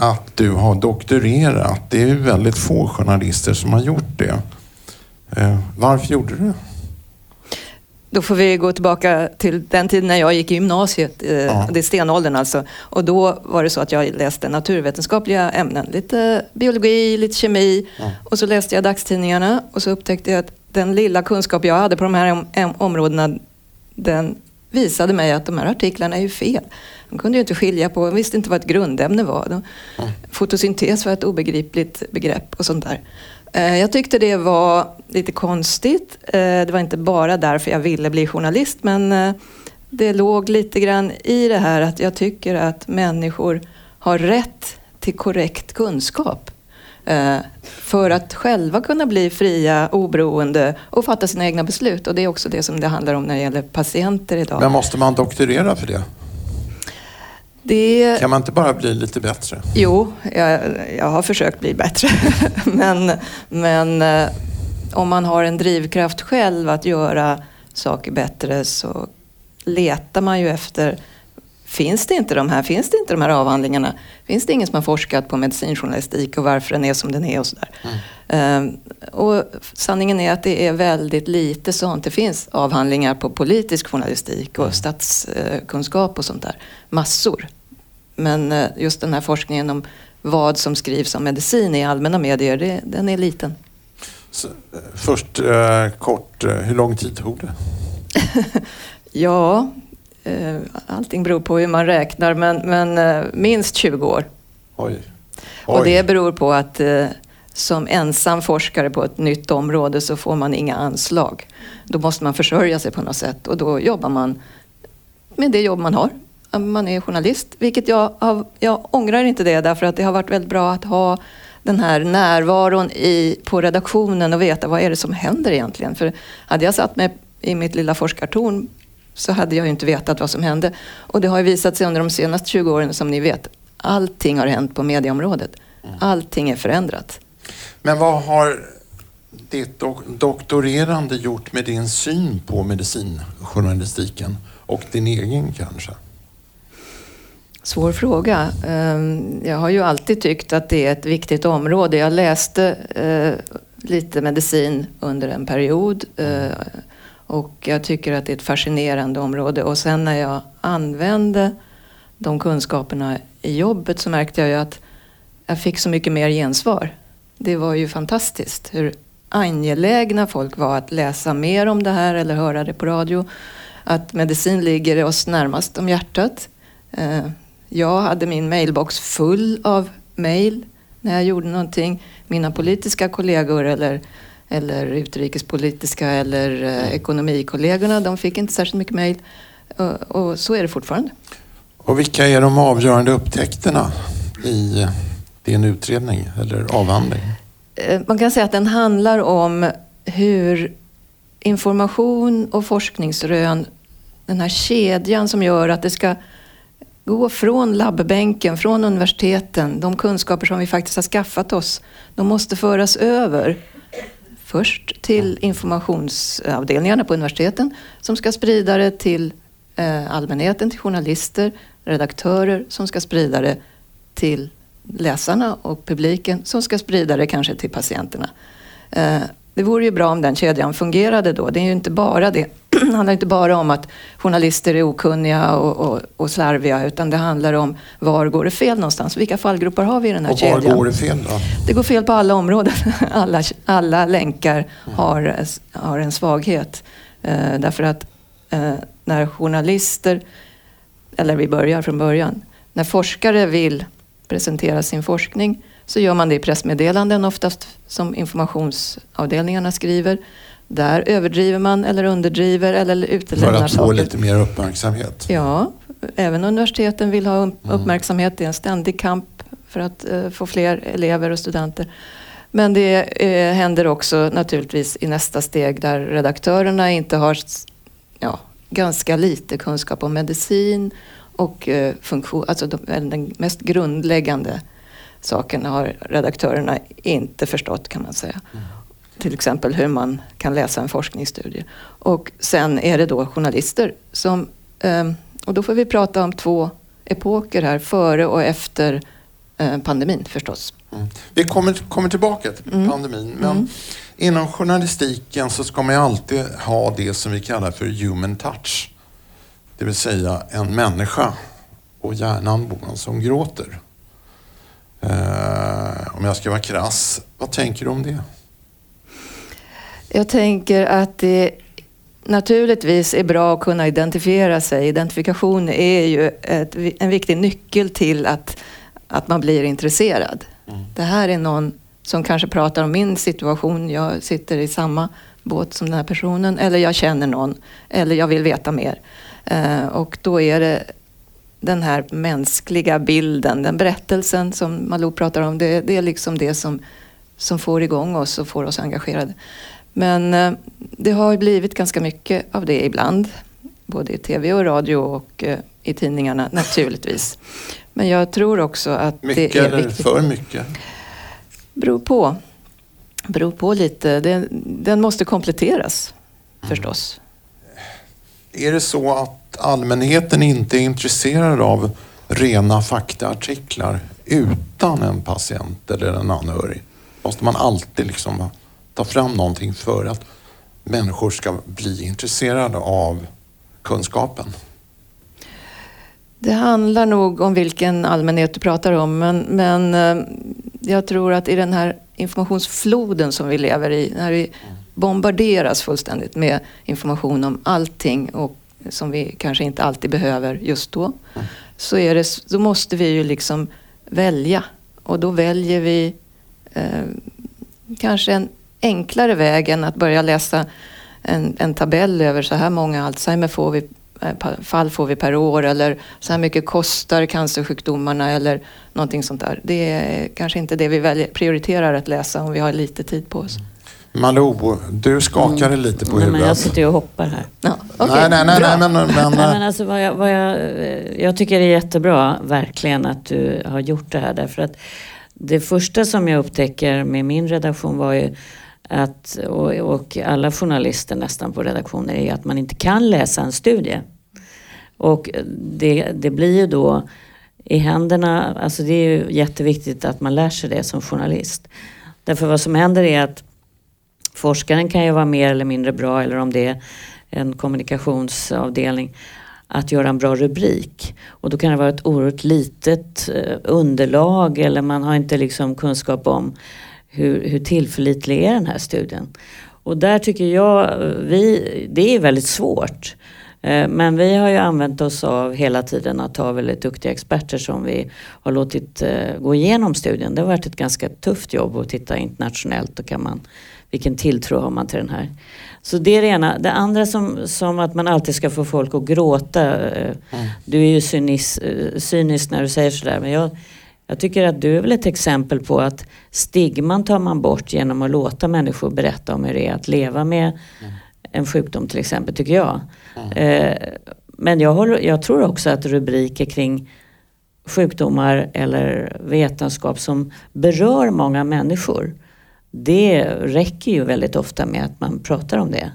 att du har doktorerat. Det är väldigt få journalister som har gjort det. Eh, varför gjorde du det? Då får vi gå tillbaka till den tiden när jag gick i gymnasiet. Eh, Ja. Det är stenåldern alltså. Och då var det så att jag läste naturvetenskapliga ämnen. Lite biologi, lite kemi. Och så läste jag dagstidningarna och så upptäckte jag att den lilla kunskap jag hade på de här om, om, områdena den visade mig att de här artiklarna är ju fel. De kunde ju inte skilja på, de visste inte vad ett grundämne var. De, Fotosyntes var ett obegripligt begrepp och sånt där. Eh, Jag tyckte det var lite konstigt. Eh, Det var inte bara därför jag ville bli journalist men eh, det låg lite grann i det här att jag tycker att människor har rätt till korrekt kunskap. För att själva kunna bli fria, oberoende och fatta sina egna beslut. Och det är också det som det handlar om när det gäller patienter idag. Men måste man doktorera för det? Det... Kan man inte bara bli lite bättre? Jo, jag, jag har försökt bli bättre. men men eh, om man har en drivkraft själv att göra saker bättre så letar man ju efter Finns det inte de här, finns det inte de här avhandlingarna? Finns det ingen som har forskat på medicinjournalistik och varför den är som den är och sådär? Ehm, och sanningen är att det är väldigt lite sånt. Det finns avhandlingar på politisk journalistik och statskunskap och sånt där. Massor. Men eh, just den här forskningen om vad som skrivs om medicin i allmänna medier, det, den är liten. Så, eh, först eh, kort, eh, hur lång tid tog det? Ja, allting beror på hur man räknar, men, men eh, minst 20 år. Oj. Och Oj. det beror på att eh, som ensam forskare på ett nytt område så får man inga anslag. Då måste man försörja sig på något sätt och då jobbar man med det jobb man har. Man är journalist, vilket jag, har, jag ångrar inte det därför att det har varit väldigt bra att ha den här närvaron i, på redaktionen och veta vad är det som händer egentligen. För hade jag satt mig i mitt lilla forskartorn så hade jag ju inte vetat vad som hände. Och det har ju visat sig under de senaste 20 åren som ni vet, allting har hänt på medieområdet. Allting är förändrat. Men vad har ditt dok- doktorerande gjort med din syn på medicinjournalistiken och din egen kanske? Svår fråga. Ehm, Jag har ju alltid tyckt att det är ett viktigt område. Jag läste eh, lite medicin under en period eh, och jag tycker att det är ett fascinerande område. Och sen när jag använde de kunskaperna i jobbet så märkte jag ju att jag fick så mycket mer gensvar. Det var ju fantastiskt hur angelägna folk var att läsa mer om det här eller höra det på radio. Att medicin ligger oss närmast om hjärtat. Eh, jag hade min mailbox full av mail när jag gjorde någonting. Mina politiska kollegor eller, eller utrikespolitiska eller eh, ekonomikollegorna, de fick inte särskilt mycket mail. Och, och så är det fortfarande. Och vilka är de avgörande upptäckterna i din utredning eller avhandling? Eh, Man kan säga att den handlar om hur information och forskningsrön, den här kedjan som gör att det ska gå från labbbänken, från universiteten, de kunskaper som vi faktiskt har skaffat oss, de måste föras över först till informationsavdelningarna på universiteten som ska sprida det till eh, allmänheten, till journalister, redaktörer som ska sprida det till läsarna och publiken som ska sprida det kanske till patienterna. Det vore ju bra om den kedjan fungerade då. Det är ju inte bara det. Det handlar inte bara om att journalister är okunniga och, och, och slarviga utan det handlar om var går det fel någonstans? Vilka fallgropar har vi i den här Och var kedjan? går det fel då? Det går fel på alla områden. Alla, alla länkar har, har en svaghet. Eh, därför att eh, när journalister, eller vi börjar från början, när forskare vill presentera sin forskning så gör man det i pressmeddelanden oftast som informationsavdelningarna skriver. Där överdriver man eller underdriver eller För utelämnar att få saker. lite mer uppmärksamhet. Ja, även universiteten vill Mm. ha upp- uppmärksamhet. Det är en ständig kamp för att eh, få fler elever och studenter. Men det eh, händer också naturligtvis i nästa steg där redaktörerna inte har ja, ganska lite kunskap om medicin och eh, funktion, alltså de, den mest grundläggande sakerna har redaktörerna inte förstått kan man säga. Mm. Till exempel hur man kan läsa en forskningsstudie. Och sen är det då journalister som, eh, och då får vi prata om två epoker här, före och efter eh, pandemin förstås. Mm. Vi kommer, kommer tillbaka till mm. pandemin. Men mm. inom journalistiken så ska man ju alltid ha det som vi kallar för human touch. Det vill säga en människa och hjärnan som gråter. Eh, om jag ska vara krass, vad tänker du om det? Jag tänker att det naturligtvis är bra att kunna identifiera sig. Identifikation är ju ett, en viktig nyckel till att, att man blir intresserad. Mm. Det här är någon som kanske pratar om min situation. Jag sitter i samma båt som den här personen. Eller jag känner någon. Eller jag vill veta mer. Eh, och då är det den här mänskliga bilden, den berättelsen som Malou pratar om. Det, det är liksom det som, som får igång oss och får oss engagerade. Men eh, det har blivit ganska mycket av det ibland. Både i tv och radio och eh, i tidningarna naturligtvis. Men jag tror också att mycket det är viktigt. Mycket eller för mycket? Beror på. Beror på lite. Den, den måste kompletteras mm. förstås. Är det så att allmänheten inte är intresserad av rena faktaartiklar utan en patient eller en anhörig? Måste man alltid liksom ta fram någonting för att människor ska bli intresserade av kunskapen? Det handlar nog om vilken allmänhet du pratar om, men, men eh, jag tror att i den här informationsfloden som vi lever i, när vi bombarderas fullständigt med information om allting och som vi kanske inte alltid behöver just då, mm. så är det, då måste vi ju liksom välja. Och då väljer vi eh, kanske en enklare väg än att börja läsa en, en tabell över så här många Alzheimer får vi, eh, fall får vi per år eller så här mycket kostar cancersjukdomarna eller någonting sånt där. Det är kanske inte det vi väljer, prioriterar att läsa om vi har lite tid på oss. Malou, du skakade mm. lite på huvudet. men jag sitter ju och hoppar här. Ja, okay. Nej, nej, nej, nej, men... men, nej, men alltså, vad jag, vad jag, jag tycker det är jättebra, verkligen, att du har gjort det här. Därför att det första som jag upptäcker med min redaktion var ju att, och, och alla journalister nästan på redaktioner är att man inte kan läsa en studie. Och det, det blir ju då i händerna, alltså det är ju jätteviktigt att man lär sig det som journalist. Därför vad som händer är att forskaren kan ju vara mer eller mindre bra eller om det är en kommunikationsavdelning att göra en bra rubrik. Och då kan det vara ett oerhört litet eh, underlag eller man har inte liksom kunskap om hur, hur tillförlitlig är den här studien? Och där tycker jag, eh, vi, det är väldigt svårt. Eh, men vi har ju använt oss av hela tiden att ha väldigt duktiga experter som vi har låtit gå igenom studien. Det har varit ett ganska tufft jobb att titta internationellt Då kan man, vilken tilltro har man till den här. Så det är det ena. Det andra som, som att man alltid ska få folk att gråta. Eh, mm. Du är ju cynis, cynisk när du säger sådär men jag, jag tycker att du är väl ett exempel på att stigman tar man bort genom att låta människor berätta om hur det är att leva med mm. en sjukdom till exempel, tycker jag. Mm. Eh, men jag, håller, jag tror också att rubriker kring sjukdomar eller vetenskap som berör många människor. Det räcker ju väldigt ofta med att man pratar om det.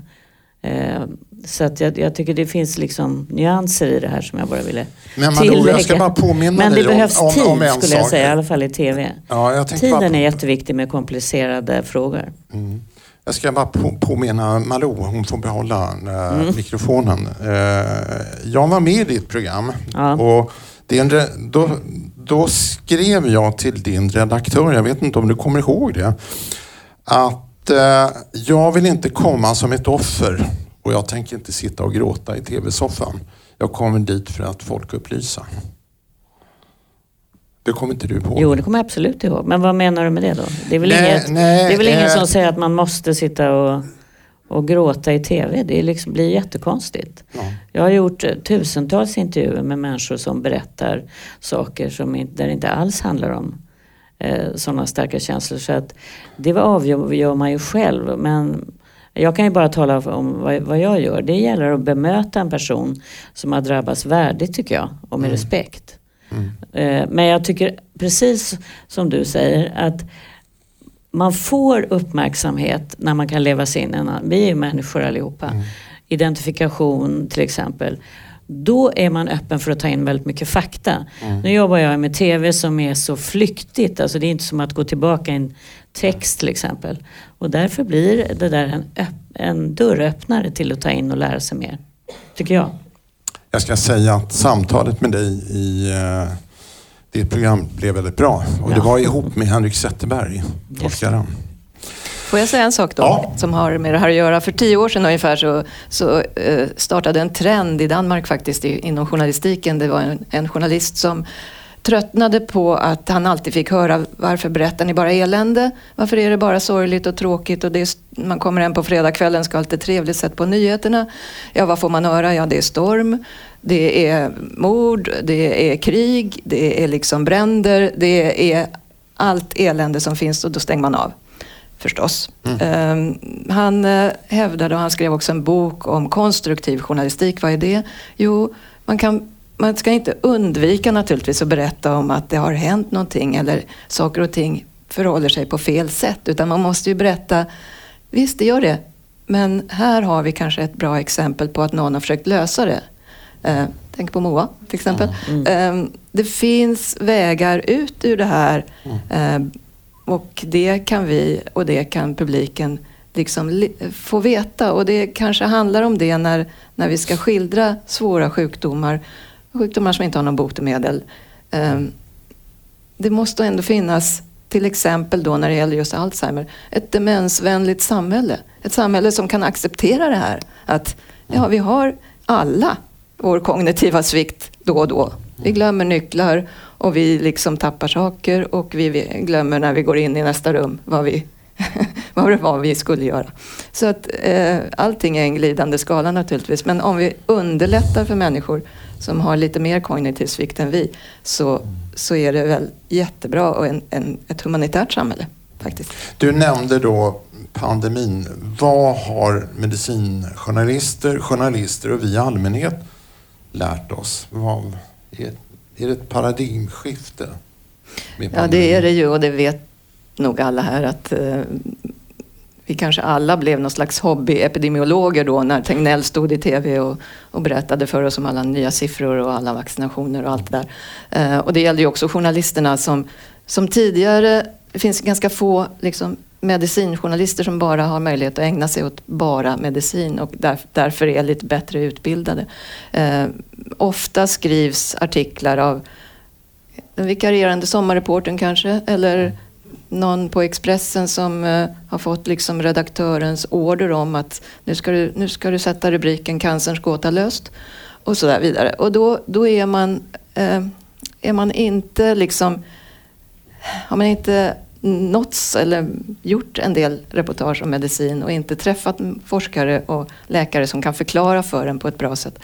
Eh, så att jag, jag, tycker det finns liksom nyanser i det här som jag bara ville Men Malou, tillägga. jag ska bara påminna Men det behövs om, tid om, om skulle jag säga, i alla fall i TV. Ja, Tiden bara... är jätteviktig med komplicerade frågor. Mm. Jag ska bara på, påminna Malou, hon får behålla äh, mm. mikrofonen. Äh, jag var med i ditt program ja. och din, då, då skrev jag till din redaktör, jag vet inte om du kommer ihåg det, att äh, jag vill inte komma som ett offer och jag tänker inte sitta och gråta i tv-soffan. Jag kommer dit för att folkupplysa. Det kommer inte du ihåg? Jo, det kommer jag absolut ihåg. Men vad menar du med det då? Det är väl, nej, inget, nej, det är väl ingen som säger att man måste sitta och, och gråta i tv. Det liksom, blir jättekonstigt. Ja. Jag har gjort eh, tusentals intervjuer med människor som berättar saker som inte, där det inte alls handlar om eh, sådana starka känslor. Så att det avgör man ju själv. Men jag kan ju bara tala om vad, vad jag gör. Det gäller att bemöta en person som har drabbats värdigt tycker jag och med mm. respekt. Mm. Eh, men jag tycker precis som du säger att man får uppmärksamhet när man kan leva sig in i en annan. Vi är ju människor allihopa. Mm. Identifikation till exempel. Då är man öppen för att ta in väldigt mycket fakta. Mm. Nu jobbar jag med TV som är så flyktigt. Alltså det är inte som att gå tillbaka i en text till exempel. Och därför blir det där en, en dörröppnare till att ta in och lära sig mer. Tycker jag. Jag ska säga att samtalet med dig i uh, ditt program blev väldigt bra. Och ja. det var ihop med Henrik Zetterberg, forskaren. Får jag säga en sak då, ja. som har med det här att göra? För tio år sedan ungefär så, så uh, startade en trend i Danmark faktiskt i, inom journalistiken. Det var en, en journalist som tröttnade på att han alltid fick höra varför berättar ni bara elände? Varför är det bara sorgligt och tråkigt? Och det är, man kommer hem på fredagskvällen ska ha lite trevligt sett på nyheterna. Ja, vad får man höra? Ja, det är storm, det är mord, det är krig, det är liksom bränder, det är allt elände som finns och då stänger man av. Förstås. Mm. Um, han uh, hävdade, och han skrev också en bok om konstruktiv journalistik. Vad är det? Jo, man kan man ska inte undvika naturligtvis att berätta om att det har hänt någonting eller saker och ting förhåller sig på fel sätt. Utan man måste ju berätta, visst det gör det, men här har vi kanske ett bra exempel på att någon har försökt lösa det. Eh, tänk på Moa till exempel. Mm. Eh, det finns vägar ut ur det här eh, och det kan vi och det kan publiken liksom få veta. Och det kanske handlar om det när, när vi ska skildra svåra sjukdomar sjukdomar som inte har någon botemedel. Ehm, det måste ändå finnas, till exempel då när det gäller just Alzheimer, ett demensvänligt samhälle. Ett samhälle som kan acceptera det här. Att ja, vi har alla vår kognitiva svikt då och då. Vi glömmer nycklar och vi liksom tappar saker och vi glömmer när vi går in i nästa rum vad, vi, vad det var vi skulle göra. Så att eh, allting är en glidande skala naturligtvis. Men om vi underlättar för människor som har lite mer kognitiv svikt än vi så, så är det väl jättebra och en, en, ett humanitärt samhälle faktiskt. Du nämnde då pandemin. Vad har medicinjournalister, journalister och vi i allmänhet lärt oss? Vad, är, är det ett paradigmskifte? Ja, det är det ju och det vet nog alla här att eh, vi kanske alla blev någon slags hobbyepidemiologer då när Tegnell stod i TV och, och, berättade för oss om alla nya siffror och alla vaccinationer och allt det där. Eh, och det gällde ju också journalisterna som, som tidigare, det finns ganska få liksom, medicinjournalister som bara har möjlighet att ägna sig åt bara medicin och där, därför är lite bättre utbildade. Eh, ofta skrivs artiklar av den vikarierande sommarreporten kanske, eller någon på Expressen som eh, har fått liksom redaktörens order om att nu ska du, nu ska du sätta rubriken Cancerns gåta löst och så där vidare. Och då, då är man, eh, är man inte liksom, har man inte nåtts eller gjort en del reportage om medicin och inte träffat forskare och läkare som kan förklara för en på ett bra sätt,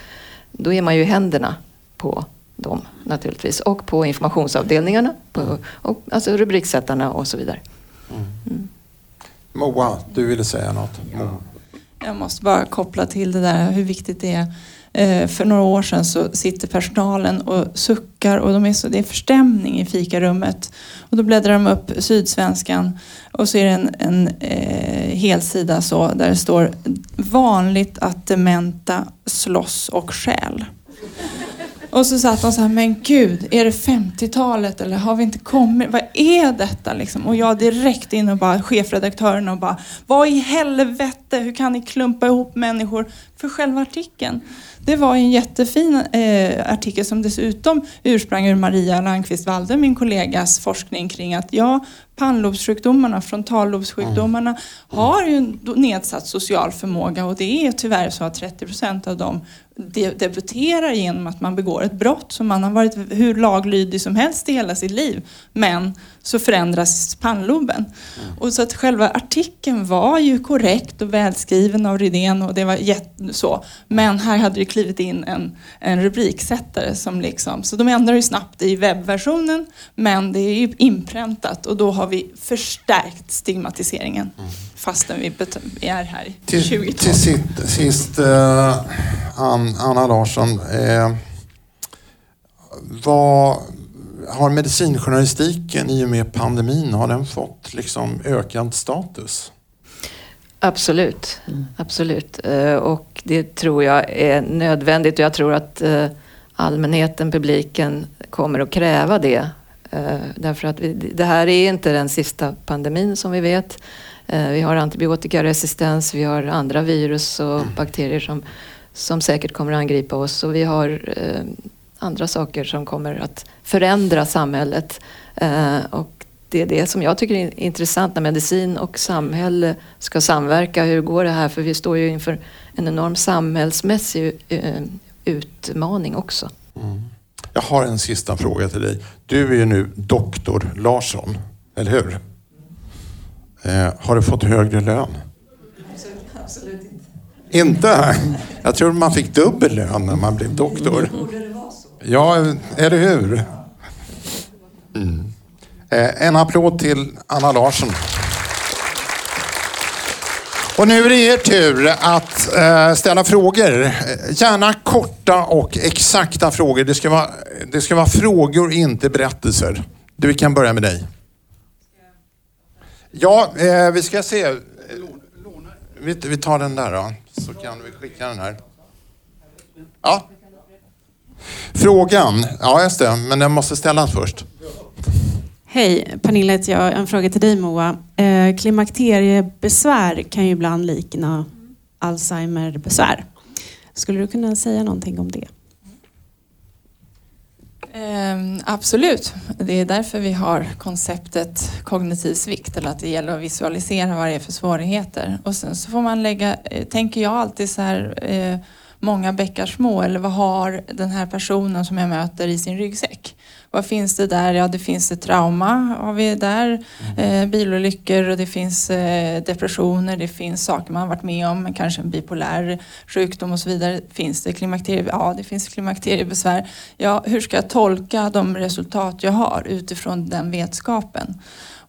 då är man ju i händerna på dem naturligtvis. Och på informationsavdelningarna, på, och, alltså rubriksättarna och så vidare. Mm. Mm. Moa, du ville säga något? Ja. Jag måste bara koppla till det där hur viktigt det är. Eh, för några år sedan så sitter personalen och suckar och de är så, det är förstämning i fikarummet. Och då bläddrar de upp Sydsvenskan och så är det en, en eh, helsida så där det står vanligt att dementa slåss och skäl. Och så satt de så här, men gud, är det 50-talet eller har vi inte kommit? Vad är detta liksom? Och jag direkt in och bara, chefredaktören och bara, vad i helvete, hur kan ni klumpa ihop människor för själva artikeln? Det var en jättefin eh, artikel som dessutom ursprang ur Maria Landqvist Walde, min kollegas forskning kring att ja, pannlobssjukdomarna, frontallobssjukdomarna mm. har ju nedsatt social förmåga och det är tyvärr så att 30 procent av dem debuterar genom att man begår ett brott som man har varit hur laglydig som helst i hela sitt liv. Men så förändras pannloben. Mm. Och så att själva artikeln var ju korrekt och välskriven av Rydén och det var så. Men här hade det klivit in en, en rubriksättare som liksom, så de ändrar ju snabbt i webbversionen men det är ju inpräntat och då har vi förstärkt stigmatiseringen fastän vi, vi är här i Till, 2012. till sist, sist eh, Ann, Anna Larsson. Eh, vad har medicinjournalistiken i och med pandemin, har den fått liksom ökad status? Absolut, absolut. Eh, Och det tror jag är nödvändigt och jag tror att eh, allmänheten, publiken kommer att kräva det. Eh, Därför att vi, det här är inte den sista pandemin som vi vet. Eh, Vi har antibiotikaresistens, vi har andra virus och bakterier som, som säkert kommer att angripa oss och vi har eh, andra saker som kommer att förändra samhället. Och det är det som jag tycker är intressant när medicin och samhälle ska samverka. Hur går det här? För vi står ju inför en enorm samhällsmässig utmaning också. Jag har en sista fråga till dig. Du är ju nu doktor Larsson, eller hur? Eh, har du fått högre lön? Absolut inte. Inte? Jag tror man fick dubbel lön när man blev doktor. Ja, eller hur? Mm. Eh, en applåd till Anna Larsson. Och nu är det er tur att eh, ställa frågor. Gärna korta och exakta frågor. Det ska vara, det ska vara frågor, inte berättelser. Du, vi kan börja med dig. Ja, eh, vi ska se. Vi, vi tar den där då, så kan vi skicka den här. Ja. Frågan, ja just det, men den måste ställas först. Hej, Pernilla heter jag. En fråga till dig Moa. Eh, klimakteriebesvär kan ju ibland likna Alzheimerbesvär. Skulle du kunna säga någonting om det? Ehm, absolut. Det är därför vi har konceptet kognitiv svikt, eller att det gäller att visualisera vad det är för svårigheter. Och sen så får man lägga, eh, tänker jag alltid så här, eh, många bäckar små, eller vad har den här personen som jag möter i sin ryggsäck? Vad finns det där? Ja, det finns ett trauma har vi där, eh, bilolyckor och det finns eh, depressioner, det finns saker man har varit med om, kanske en bipolär sjukdom och så vidare. Finns det klimakterie? Ja, det finns klimakteriebesvär. Ja, hur ska jag tolka de resultat jag har utifrån den vetskapen?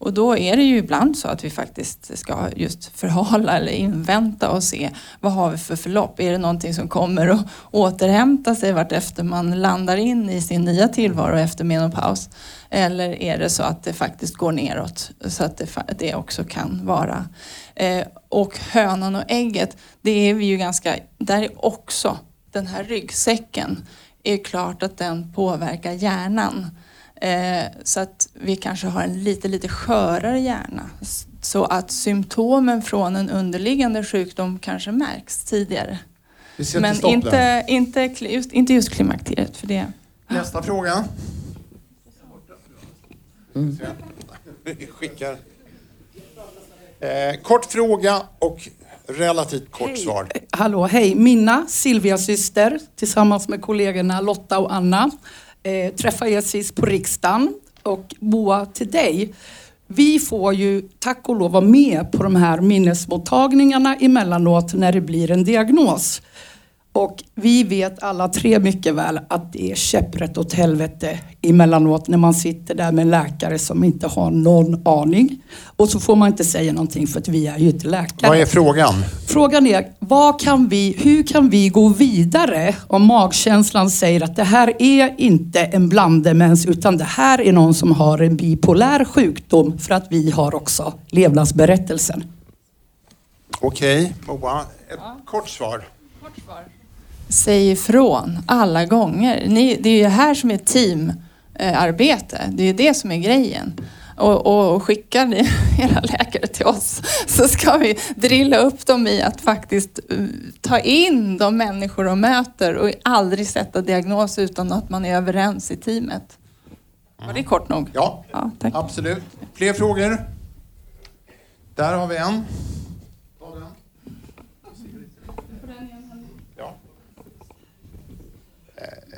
Och då är det ju ibland så att vi faktiskt ska just förhala eller invänta och se vad har vi för förlopp? Är det någonting som kommer att återhämta sig vartefter man landar in i sin nya tillvaro efter menopaus? Eller är det så att det faktiskt går neråt så att det, det också kan vara? Eh, och hönan och ägget, det är vi ju ganska, där är också den här ryggsäcken är klart att den påverkar hjärnan. Eh, så att vi kanske har en lite, lite skörare hjärna. Så att symptomen från en underliggande sjukdom kanske märks tidigare. Men inte, inte, just, inte just klimakteriet för det. Nästa fråga. Vi skickar. Eh, kort fråga och relativt kort svar. Hallå, hej. Minna, Silvias syster, tillsammans med kollegorna Lotta och Anna, eh, träffade er sist på riksdagen. Och Moa, till dig. Vi får ju tack och lov vara med på de här minnesmottagningarna emellanåt när det blir en diagnos. Och vi vet alla tre mycket väl att det är käpprätt åt helvete emellanåt när man sitter där med en läkare som inte har någon aning. Och så får man inte säga någonting för att vi är ju inte läkare. Vad är frågan? Frågan är, vad kan vi, hur kan vi gå vidare om magkänslan säger att det här är inte en blandemens utan det här är någon som har en bipolär sjukdom för att vi har också levnadsberättelsen. Okej, Moa. Ett kort svar. Säg ifrån alla gånger. Ni, det är ju här som är teamarbete. Det är ju det som är grejen. Och, och, och skickar ni era läkare till oss så ska vi drilla upp dem i att faktiskt eh, ta in de människor de möter och aldrig sätta diagnos utan att man är överens i teamet. Var det kort nog? Ja, Ja, absolut. Fler frågor? Där har vi en. Ta den. Ja.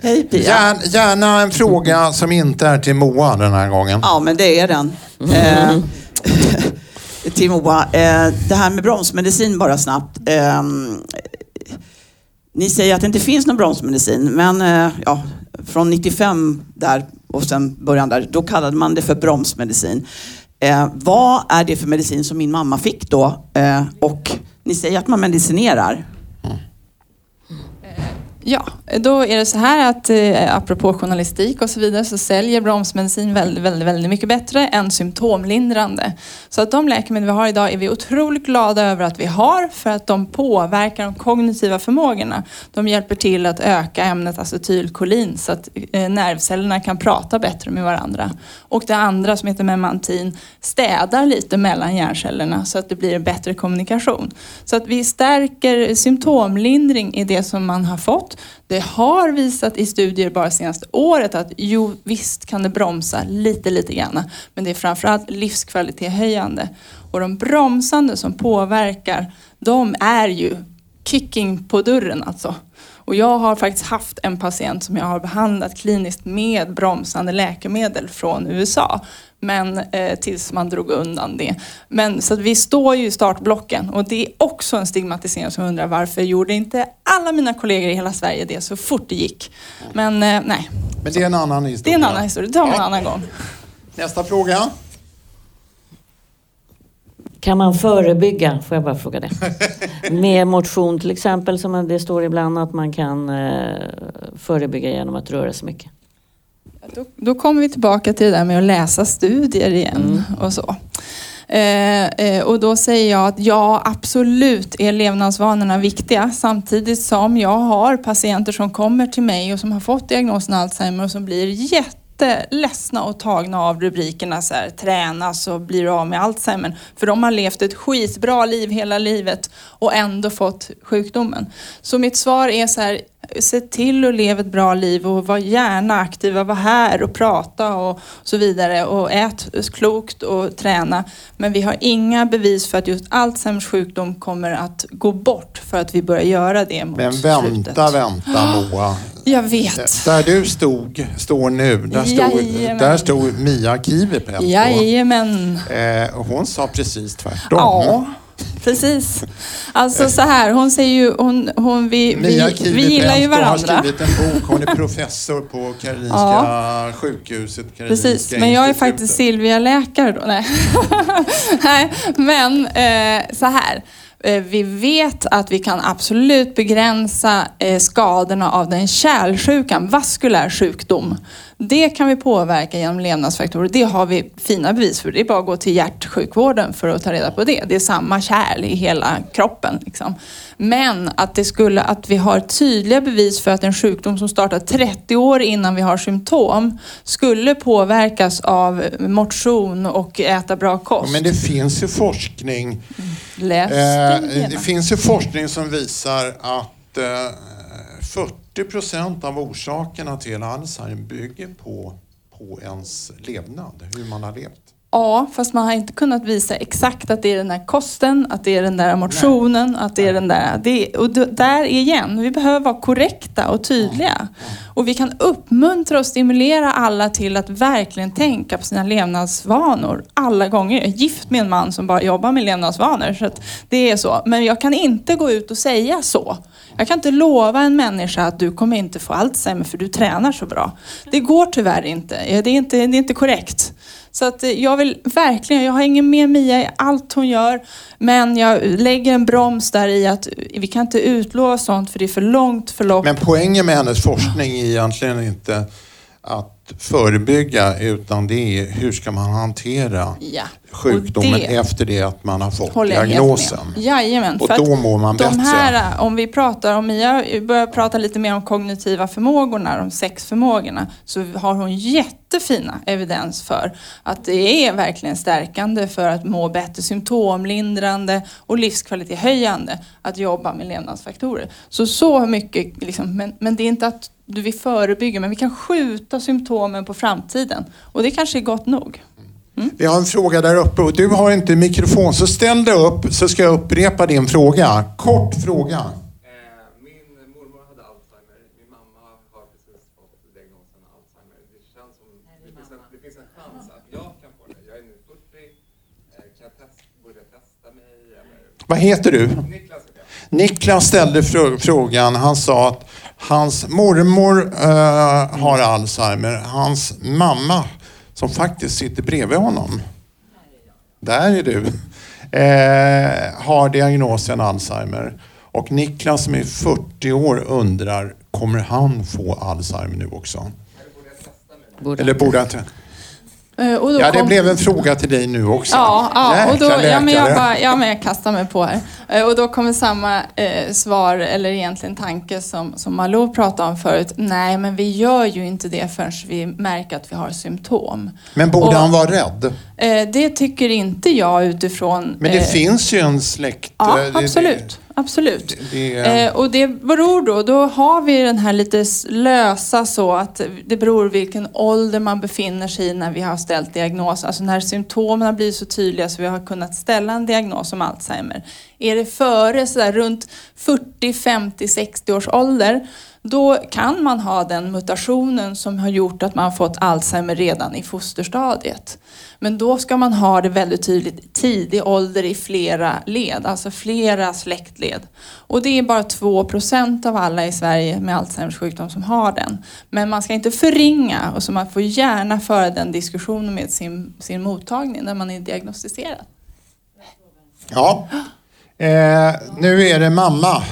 Hej Pia. Gärna, gärna en fråga som inte är till Moa den här gången. Ja, men det är den. Eh, till Moa. Eh, det här med bromsmedicin bara snabbt. Eh, ni säger att det inte finns någon bromsmedicin, men eh, ja, från 95 där och sen början där, då kallade man det för bromsmedicin. Eh, vad är det för medicin som min mamma fick då? Eh, och ni säger att man medicinerar. Ja, då är det så här att eh, apropå journalistik och så vidare så säljer bromsmedicin väldigt, väldigt, väldigt mycket bättre än symptomlindrande. Så att de läkemedel vi har idag är vi otroligt glada över att vi har för att de påverkar de kognitiva förmågorna. De hjälper till att öka ämnet acetylkolin så att eh, nervcellerna kan prata bättre med varandra. Och det andra som heter memantin städar lite mellan hjärncellerna så att det blir bättre kommunikation. Så att vi stärker symptomlindring i det som man har fått. Det har visat i studier bara senaste året att jo, visst kan det bromsa lite, lite grann. Men det är framförallt livskvalitetshöjande. Och de bromsande som påverkar, de är ju kicking på dörren alltså. Och jag har faktiskt haft en patient som jag har behandlat kliniskt med bromsande läkemedel från USA. Men eh, tills man drog undan det. Men så att vi står ju i startblocken och det är också en stigmatisering som jag undrar varför gjorde inte alla mina kollegor i hela Sverige det så fort det gick. Men eh, nej, Men det är en annan det historia. är en annan historia. Det tar vi en annan gång. Nästa fråga. Kan man förebygga, får jag bara fråga det? Med motion till exempel, som det står ibland att man kan eh, förebygga genom att röra sig mycket. Då, då kommer vi tillbaka till det där med att läsa studier igen och så. Eh, eh, och då säger jag att ja, absolut är levnadsvanorna viktiga. Samtidigt som jag har patienter som kommer till mig och som har fått diagnosen Alzheimer och som blir jätteledsna och tagna av rubrikerna så här, tränas och blir av med Alzheimer. För de har levt ett skitbra liv hela livet och ändå fått sjukdomen. Så mitt svar är så här, se till att leva ett bra liv och var gärna aktiva, var här och prata och så vidare och ät klokt och träna. Men vi har inga bevis för att just Alzheimers sjukdom kommer att gå bort för att vi börjar göra det mot Men slutet. vänta, vänta Moa. Jag vet. Där du stod, står nu, där stod, Jajamän. där stod Mia Kivipelto. Jajamän. Eh, hon sa precis tvärtom. Ja, precis. Alltså så här, hon säger ju, hon, hon, vi, Mia vi, vi gillar ju Kivipelto har varandra. skrivit en bok. Hon är professor på Karolinska sjukhuset. Karolinska Precis, men jag är faktiskt Silvia-läkare då. Nej, Nej men eh, så här. Eh, Vi vet att vi kan absolut begränsa eh, skadorna av den kärlsjukan, vaskulär sjukdom. Det kan vi påverka genom levnadsfaktorer. Det har vi fina bevis för. Det är bara att gå till hjärtsjukvården för att ta reda på det. Det är samma kärl i hela kroppen. Liksom. Men att, det skulle, att vi har tydliga bevis för att en sjukdom som startar 30 år innan vi har symptom skulle påverkas av motion och äta bra Ja, kost. Men det finns ju forskning. Läs Eh, det finns ju forskning som visar att eh, 40 procent av orsakerna till Alzheimer bygger på, på ens levnad, hur man har levt. Ja, fast man har inte kunnat visa exakt att det är den där kosten, att det är den där motionen, att det är den där... Det, och där igen, vi behöver vara korrekta och tydliga. Och vi kan uppmuntra och stimulera alla till att verkligen tänka på sina levnadsvanor alla gånger. Jag är gift med en man som bara jobbar med levnadsvanor, så det är så. Men jag kan inte gå ut och säga så. Jag kan inte lova en människa att du kommer inte få Alzheimer för du tränar så bra. Det går tyvärr inte. Det är inte, det är inte korrekt. Så att eh, jag vill verkligen, jag har ingen med Mia i allt hon gör. Men jag lägger en broms där i att vi kan inte utlova sånt för det är för långt förlopp. Men poängen med hennes forskning är egentligen inte att förebygga utan det är hur ska man hantera Ja. Sjukdomen det efter det att man har fått diagnosen. Jajamän. Och då mår man de bättre. Här, om vi pratar om Mia börjar prata lite mer om kognitiva förmågorna, de sex förmågorna, så har hon jättefina evidens för att det är verkligen stärkande för att må bättre, symptomlindrande och livskvalitetshöjande att jobba med levnadsfaktorer. Så så mycket, liksom, men, men det är inte att du vill förebygga, men vi kan skjuta symptomen på framtiden och det kanske är gott nog. Vi har en fråga där uppe och du har inte mikrofon så ställ dig upp så ska jag upprepa din fråga. Kort fråga. Eh, Min mormor hade Alzheimer. Min mamma har precis fått diagnosen Alzheimer. Det känns som det finns, en, det finns en chans att jag kan få det. Jag är nu 40. Eh? Vad heter du? Niklas. Niklas ställde frå- frågan, han sa att hans mormor eh, har Alzheimer. Hans mamma, som faktiskt sitter bredvid honom, där är du, eh, har diagnosen Alzheimer. Och Niklas som är 40 år undrar, kommer han få Alzheimer nu också? Borde Eller borde han inte? Eh, och då Ja, det kom- blev en fråga till dig nu också. Ja, ja, och då, ja, men jag, bara, ja, men jag kastar mig på här. Eh, Och då kommer samma eh, svar, eller egentligen tanke som, som Malou pratade om förut. Nej, men vi gör ju inte det förrän vi märker att vi har symptom. Men borde Och- han vara rädd? Eh, det tycker inte jag utifrån... Men det eh, finns ju en släkt... Ja, eh, det- absolut. absolut. Det, det, Eh, och det beror då, då har vi den här lite lösa så att det beror vilken ålder man befinner sig i när vi har ställt diagnos. Alltså när symptomen blir så tydliga så vi har kunnat ställa en diagnos om Alzheimer. Är det före sådär runt 40, 50, 60 års ålder då kan man ha den mutationen som har gjort att man fått Alzheimer redan i fosterstadiet. Men då ska man ha det väldigt tydligt tidig ålder i flera led, alltså flera släktled. Och det är bara 2% av alla i Sverige med Alzheimers sjukdom som har den. Men man ska inte förringa och så man får gärna föra den diskussionen med sin, sin mottagning när man är diagnostiserad. ja. Eh, nu är det mamma,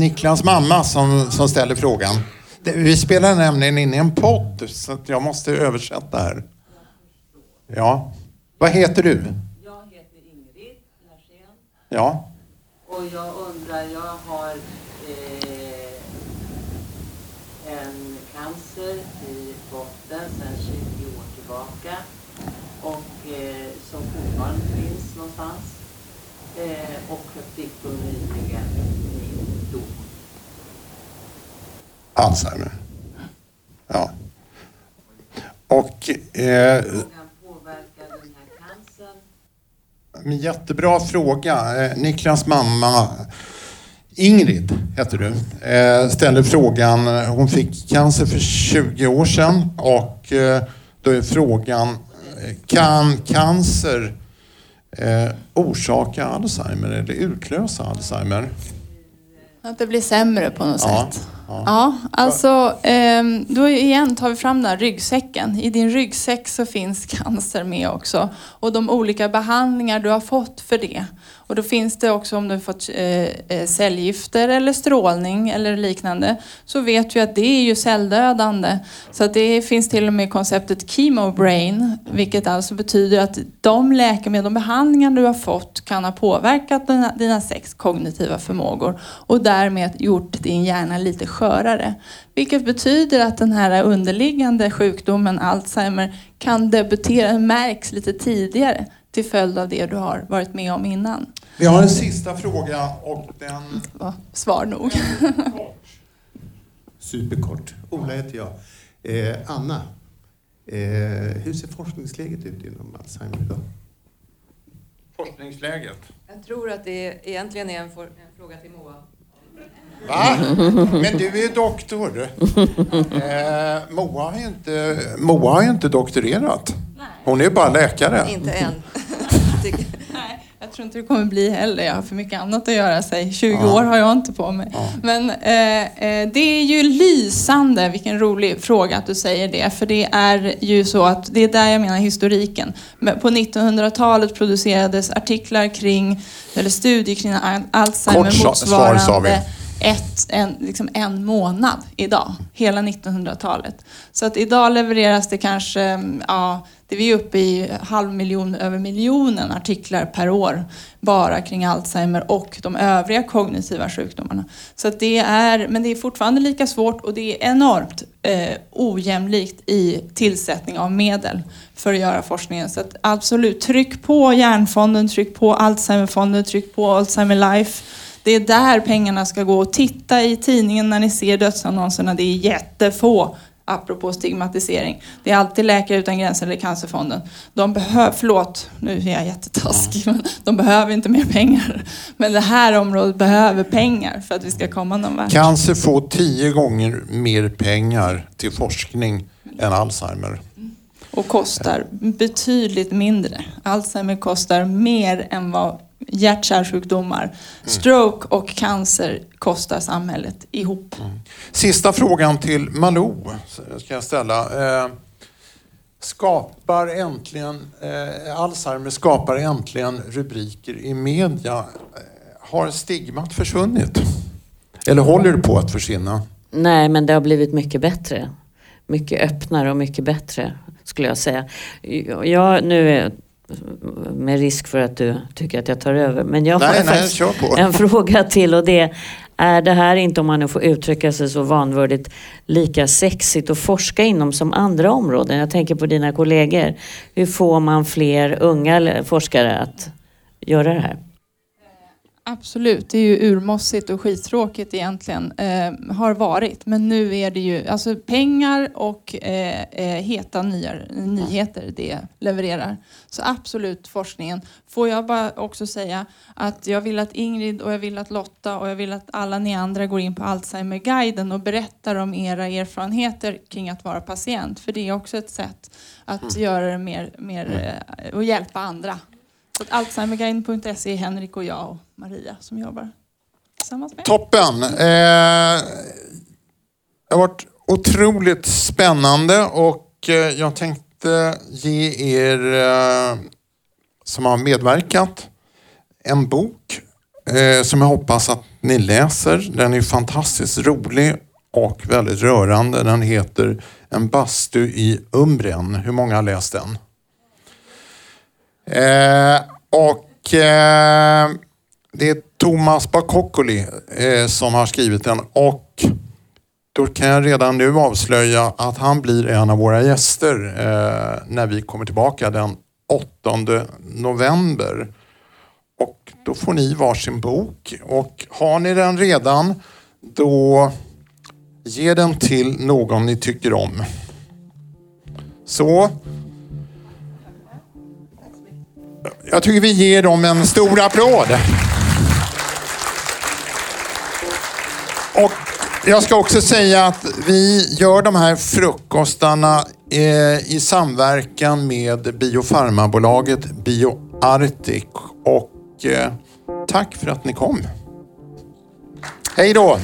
Niklas mamma, som, som ställer frågan. Det- Vi spelar nämligen in i en podd, så att jag måste översätta här. Ja. Vad heter du? Jag heter Ingrid Larsén Ja. och jag undrar, jag har eh, en cancer i botten sedan 20 år tillbaka och eh, som fortfarande finns någonstans. Eh, och jag fick då nyligen min dom. Alzheimer. Ja. Och... Eh, Men Jättebra fråga. Eh, Niklas mamma Ingrid heter du. Eh, ställer frågan. Hon fick cancer för 20 år sedan och eh, då är frågan eh, kan cancer eh, orsaka Alzheimer eller utlösa Alzheimer? Att det blir sämre på något Ja, sätt. ja. Ja, alltså ehm, då igen tar vi fram den här ryggsäcken. I din ryggsäck så finns cancer med också. Och de olika behandlingar du har fått för det. Och då finns det också om du har fått eh, eh, cellgifter eller strålning eller liknande. Så vet vi att det är ju celldödande. Så att det finns till och med konceptet chemobrain. Vilket alltså betyder att de läkemedel, de behandlingar du har fått kan ha påverkat dina, dina sex kognitiva förmågor. Och därmed gjort din hjärna lite skörare. Vilket betyder att den här underliggande sjukdomen Alzheimer kan debutera, märks lite tidigare till följd av det du har varit med om innan. Vi har en sista fråga och den... Var svar nog. Superkort. Ola heter jag. Eh, Anna, eh, hur ser forskningsläget ut inom Alzheimer idag? Forskningsläget. Jag tror att det egentligen är en, for- en fråga till Moa. Va? Men du är ju doktor. Eh, Moa, har ju inte, Moa har ju inte doktorerat. Hon är ju bara läkare. Inte än. Nej, jag tror inte det kommer bli heller. Jag har för mycket annat att göra. Sig. 20 Ja. år har jag inte på mig. Men eh, eh, det är ju lysande, vilken rolig fråga att du säger det. För det är ju så att, det är där jag menar historiken. Men På 1900-talet producerades artiklar kring, eller studier kring Al- Alzheimer Kort sa- svar sa vi. motsvarande ett, en, liksom en månad idag. Hela 1900-talet. Så att idag levereras det kanske, ja, det är vi uppe i halv miljon, över miljonen artiklar per år bara kring Alzheimer och de övriga kognitiva sjukdomarna. Så att det är, men det är fortfarande lika svårt och det är enormt eh, ojämlikt i tillsättning av medel för att göra forskningen. Så att absolut, tryck på Hjärnfonden, tryck på Alzheimerfonden, tryck på Alzheimer Life. Det är där pengarna ska gå. Titta i tidningen när ni ser dödsannonserna. Det är jättefå, apropå stigmatisering. Det är alltid Läkare utan gränser eller Cancerfonden. De behöver, förlåt, nu är jag jättetaskig, men de behöver inte mer pengar. Men det här området behöver pengar för att vi ska komma någon vart. Cancer får tio gånger mer pengar till forskning än Alzheimer. Och kostar betydligt mindre. Alzheimer kostar mer än vad hjärt-kärlsjukdomar. Stroke och cancer kostar samhället ihop. Sista frågan till Malou ska jag ställa. Eh, skapar äntligen, eh, Alzheimer skapar äntligen rubriker i media. Eh, Har stigmat försvunnit? Eller håller det på att försvinna? Nej, men det har blivit mycket bättre. Mycket öppnare och mycket bättre skulle jag säga. Jag, nu är, med risk för att du tycker att jag tar över, men jag Nej, har nej, faktiskt en fråga till och det är det här inte, om man nu får uttrycka sig så vanvördigt, lika sexigt att forska inom som andra områden? Jag tänker på dina kollegor. Hur får man fler unga forskare att göra det här? Absolut, det är ju urmossigt och skittråkigt egentligen. Eh, har varit, men nu är det ju alltså pengar och eh, eh, heta nya, nyheter det levererar. Så absolut forskningen. Får jag bara också säga att jag vill att Ingrid och jag vill att Lotta och jag vill att alla ni andra går in på Alzheimerguiden och berättar om era erfarenheter kring att vara patient. För det är också ett sätt att göra det mer, mer eh, och hjälpa andra. Så att Alzheimerguiden.se är Henrik och jag och Maria som jobbar tillsammans med. Toppen! Eh, det har varit otroligt spännande och eh, jag tänkte ge er eh, som har medverkat en bok eh, som jag hoppas att ni läser. Den är fantastiskt rolig och väldigt rörande. Den heter En bastu i Umbrien. Hur många har läst den? Eh, och eh, det är Thomas Bakokoli eh, som har skrivit den och då kan jag redan nu avslöja att han blir en av våra gäster eh, när vi kommer tillbaka den 8 november. Och då får ni varsin bok och har ni den redan då ge den till någon ni tycker om. Så. Jag tycker vi ger dem en stor applåd. Och jag ska också säga att vi gör de här frukostarna eh, i samverkan med biofarmabolaget BioArctic. Och eh, tack för att ni kom. Hej då!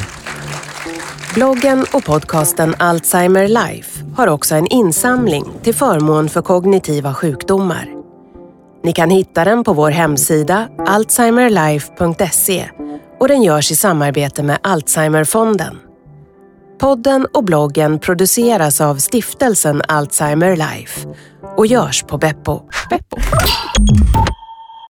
Bloggen och podcasten Alzheimer Life har också en insamling till förmån för kognitiva sjukdomar. Ni kan hitta den på vår hemsida alzheimerlife.se och den görs i samarbete med Alzheimerfonden. Podden och bloggen produceras av stiftelsen Alzheimer Life och görs på Beppo. Beppo.